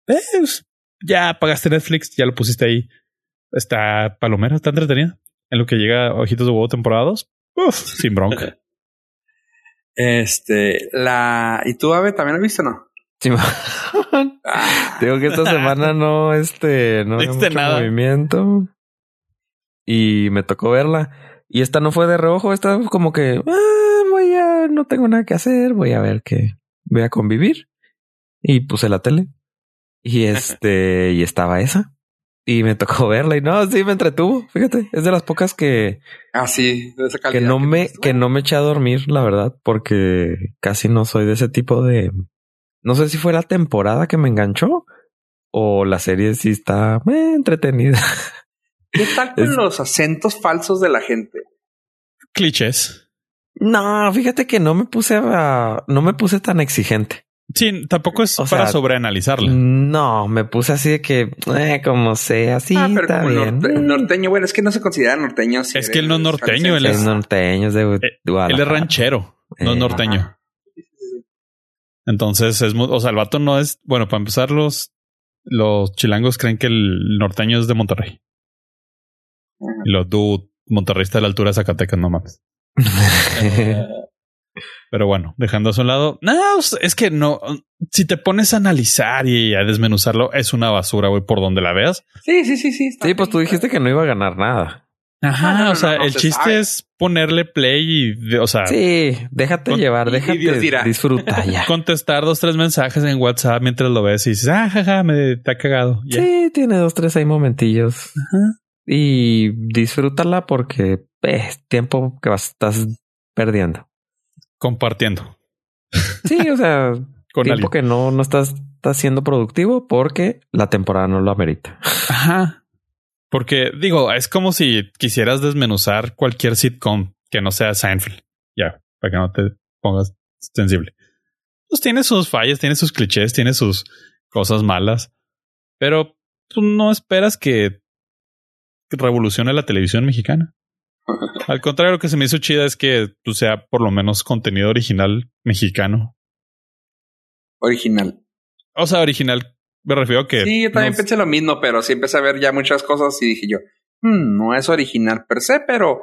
eh, ya pagaste Netflix, ya lo pusiste ahí Está palomera, está entretenida. En lo que llega Ojitos de Huevo temporadas, sin bronca. [laughs] este, la... ¿Y tú, Ave, también la viste o no? Sí, [laughs] Digo que esta semana no, este, no hay mucho nada. movimiento. Y me tocó verla. Y esta no fue de reojo, esta como que, ah, voy a, no tengo nada que hacer, voy a ver qué, voy a convivir. Y puse la tele. Y [laughs] este, y estaba esa y me tocó verla y no, sí me entretuvo. Fíjate, es de las pocas que. Ah, sí, de esa calidad. Que no me, que no me eché a dormir, la verdad, porque casi no soy de ese tipo de. No sé si fue la temporada que me enganchó o la serie sí está eh, entretenida. [laughs] ¿Qué tal con los acentos falsos de la gente? Clichés. No, fíjate que no me puse a, no me puse tan exigente. Sí, tampoco es para sobreanalizarla. No, me puse así de que, eh, como sea, así ah, pero está bien. norteño, bueno, es que no se considera norteño. es que él no es norteño, él es, norteño, es de eh, Él es ranchero, no es eh, norteño. Entonces, es, o sea, el vato no es, bueno, para empezar, los, los chilangos creen que el norteño es de Monterrey. Y los du Monterrey está a la altura de Zacatecas, no mames. [laughs] Pero bueno, dejando a un lado, no, es que no, si te pones a analizar y a desmenuzarlo, es una basura, güey, por donde la veas. Sí, sí, sí, sí. Sí, pues tú dijiste que no iba a ganar nada. Ajá, o sea, el chiste es ponerle play y, o sea, sí, déjate llevar, déjate disfrutar [laughs] ya. Contestar dos, tres mensajes en WhatsApp mientras lo ves y dices, ah, jaja, me te ha cagado. Sí, tiene dos, tres ahí momentillos. Y disfrútala porque es tiempo que vas, estás perdiendo compartiendo. Sí, o sea, [laughs] con tiempo que no, no estás, siendo productivo porque la temporada no lo amerita. Ajá. Porque digo, es como si quisieras desmenuzar cualquier sitcom que no sea Seinfeld. Ya, para que no te pongas sensible. Pues tiene sus fallas, tiene sus clichés, tiene sus cosas malas, pero tú no esperas que revolucione la televisión mexicana. Al contrario, lo que se me hizo chida es que tú pues, sea por lo menos contenido original mexicano. Original. O sea, original. Me refiero a que. Sí, yo también pensé lo mismo, pero sí empecé a ver ya muchas cosas y dije yo, hmm, no es original per se, pero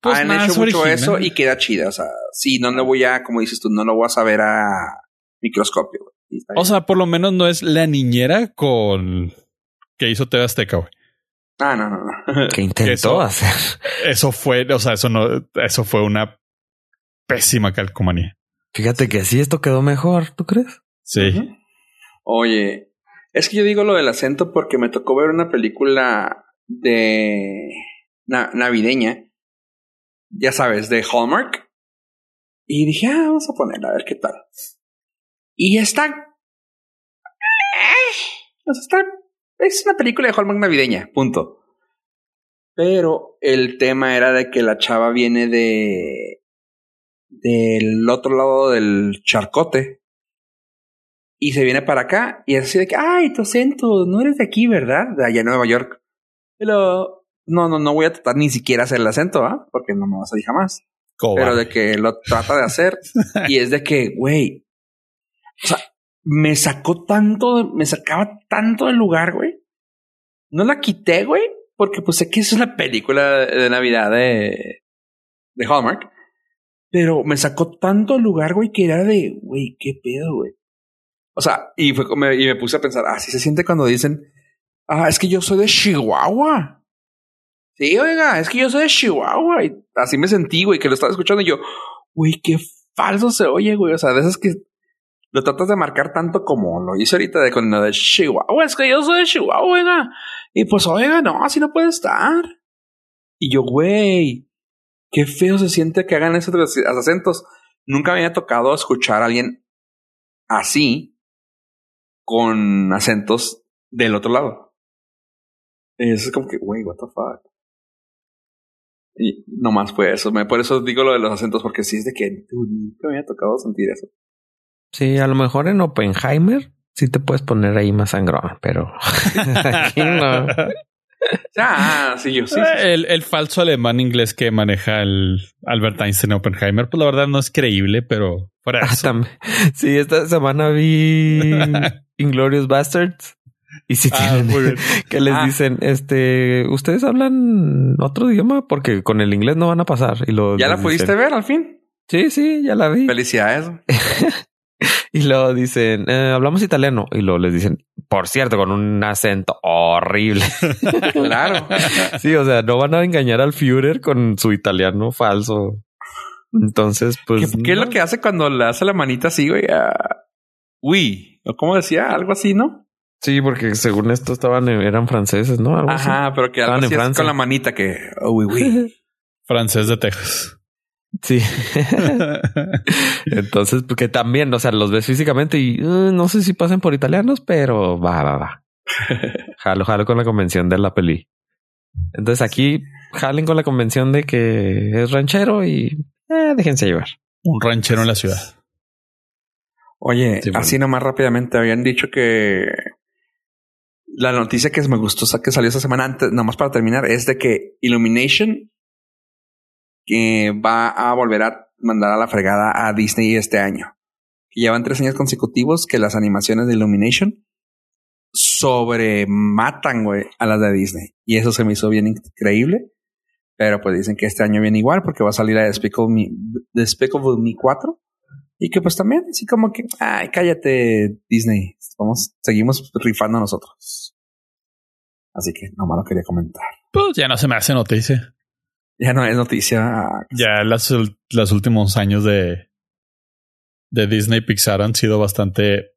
pues han hecho mucho eso y queda chida. O sea, sí, no lo voy a, como dices tú, no lo voy a saber a microscopio. O sea, por lo menos no es la niñera con que hizo TV Azteca, güey. Ah, no, no, no. [laughs] ¿Qué intentó hacer? Eso fue, o sea, eso no, eso fue una pésima calcomanía. Fíjate que sí, esto quedó mejor, ¿tú crees? Sí. Oye, Es que yo digo lo del acento porque me tocó ver una película de navideña, ya sabes, de Hallmark. Y dije, ah, vamos a ponerla a ver qué tal. Y está. está. Es una película de Hallmark navideña, punto. Pero el tema era de que la chava viene de. del otro lado del charcote. Y se viene para acá y es así de que, ay, tu acento, no eres de aquí, ¿verdad? De allá en Nueva York. Pero no, no, no voy a tratar ni siquiera hacer el acento, ¿ah? Porque no me vas a decir jamás. Pero de que lo trata de hacer y es de que, güey, o sea, me sacó tanto, me sacaba tanto del lugar, güey. No la quité, güey, porque pues sé que es una película de Navidad de, de Hallmark. Pero me sacó tanto del lugar, güey, que era de, güey, qué pedo, güey. O sea, y, fue, me, y me puse a pensar, así se siente cuando dicen, ah, es que yo soy de Chihuahua. Sí, oiga, es que yo soy de Chihuahua. Y así me sentí, güey, que lo estaba escuchando y yo, güey, qué falso se oye, güey. O sea, de esas que lo tratas de marcar tanto como lo hice ahorita de con lo de Chihuahua. Es que yo soy de Chihuahua, oiga. Y pues, oiga, no, así no puede estar. Y yo, güey, qué feo se siente que hagan esos acentos. Nunca me había tocado escuchar a alguien así con acentos del otro lado. Es como que, güey, what the fuck. Y nomás fue eso. Por eso digo lo de los acentos, porque sí es de que nunca me había tocado sentir eso. Sí, a lo mejor en Oppenheimer sí te puedes poner ahí más sangrón, pero [laughs] aquí no. Ah, sí, yo sí. El, el, falso alemán inglés que maneja el Albert Einstein Oppenheimer, pues la verdad no es creíble, pero fuera ah, eso. Sí, esta semana vi [laughs] Inglorious Bastards. Y si ah, tienen [laughs] que les ah. dicen, este, ustedes hablan otro idioma porque con el inglés no van a pasar. Y lo ¿Ya la pudiste ver al fin? Sí, sí, ya la vi. Felicidades. [laughs] y luego dicen, eh, hablamos italiano. Y luego les dicen, por cierto, con un acento horrible. [laughs] claro. sí, o sea, no van a engañar al Führer con su italiano falso. Entonces, pues. ¿Qué, es lo que hace cuando le hace la manita así, güey? Uy, o como decía, algo así, ¿no? Sí, porque según esto estaban, eran franceses, ¿no? Ajá, pero que algo así con la manita que, uy, uy. [laughs] Francés de Texas. Sí. Entonces, porque también, o sea, los ves físicamente y uh, no sé si pasen por italianos, pero va, va, va. [laughs] jalo, jalo con la convención de la peli. Entonces aquí jalen con la convención de que es ranchero y eh, déjense llevar. Un ranchero en la ciudad. Oye, así nomás rápidamente habían dicho que la noticia que me gustó que salió esta semana antes, nomás para terminar, es de que Illumination que va a volver a mandar a la fregada a Disney este año. Llevan tres años consecutivos que las animaciones de Illumination sobrematan, güey, a las de Disney. Y eso se me hizo bien increíble. Pero pues dicen que este año viene igual porque va a salir a Despicable Me, Despicable Me 4. Y que pues también, así como que, ay, cállate Disney. Vamos, seguimos rifando nosotros. Así que nomás lo quería comentar. Pues ya no se me hace noticia. Ya no es noticia. Ya las, los últimos años de, de Disney Pixar han sido bastante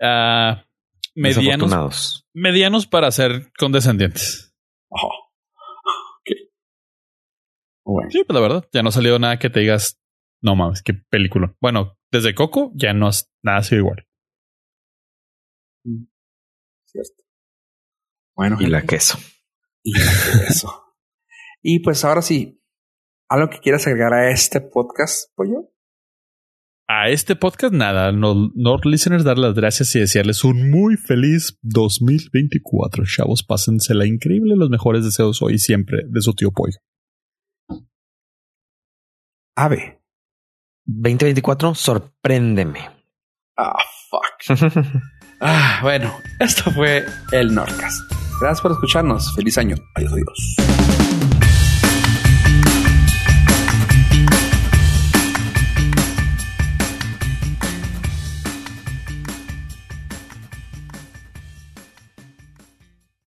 uh, medianos, medianos para ser condescendientes. Oh. Sí, pues la verdad, ya no ha salido nada que te digas, no mames, qué película. Bueno, desde Coco ya no has nada ha sido igual. Mm. Cierto. Bueno. Y la queso. Y la queso. Y pues ahora sí, ¿algo que quieras agregar a este podcast, Pollo? A este podcast, nada. No, no listeners, dar las gracias y desearles un muy feliz 2024. Chavos, pásensela increíble. Los mejores deseos hoy y siempre de su tío Pollo. Ave. 2024, sorpréndeme. Ah, fuck. [laughs] ah, bueno, esto fue el Nordcast. Gracias por escucharnos. Feliz año. Adiós, adiós.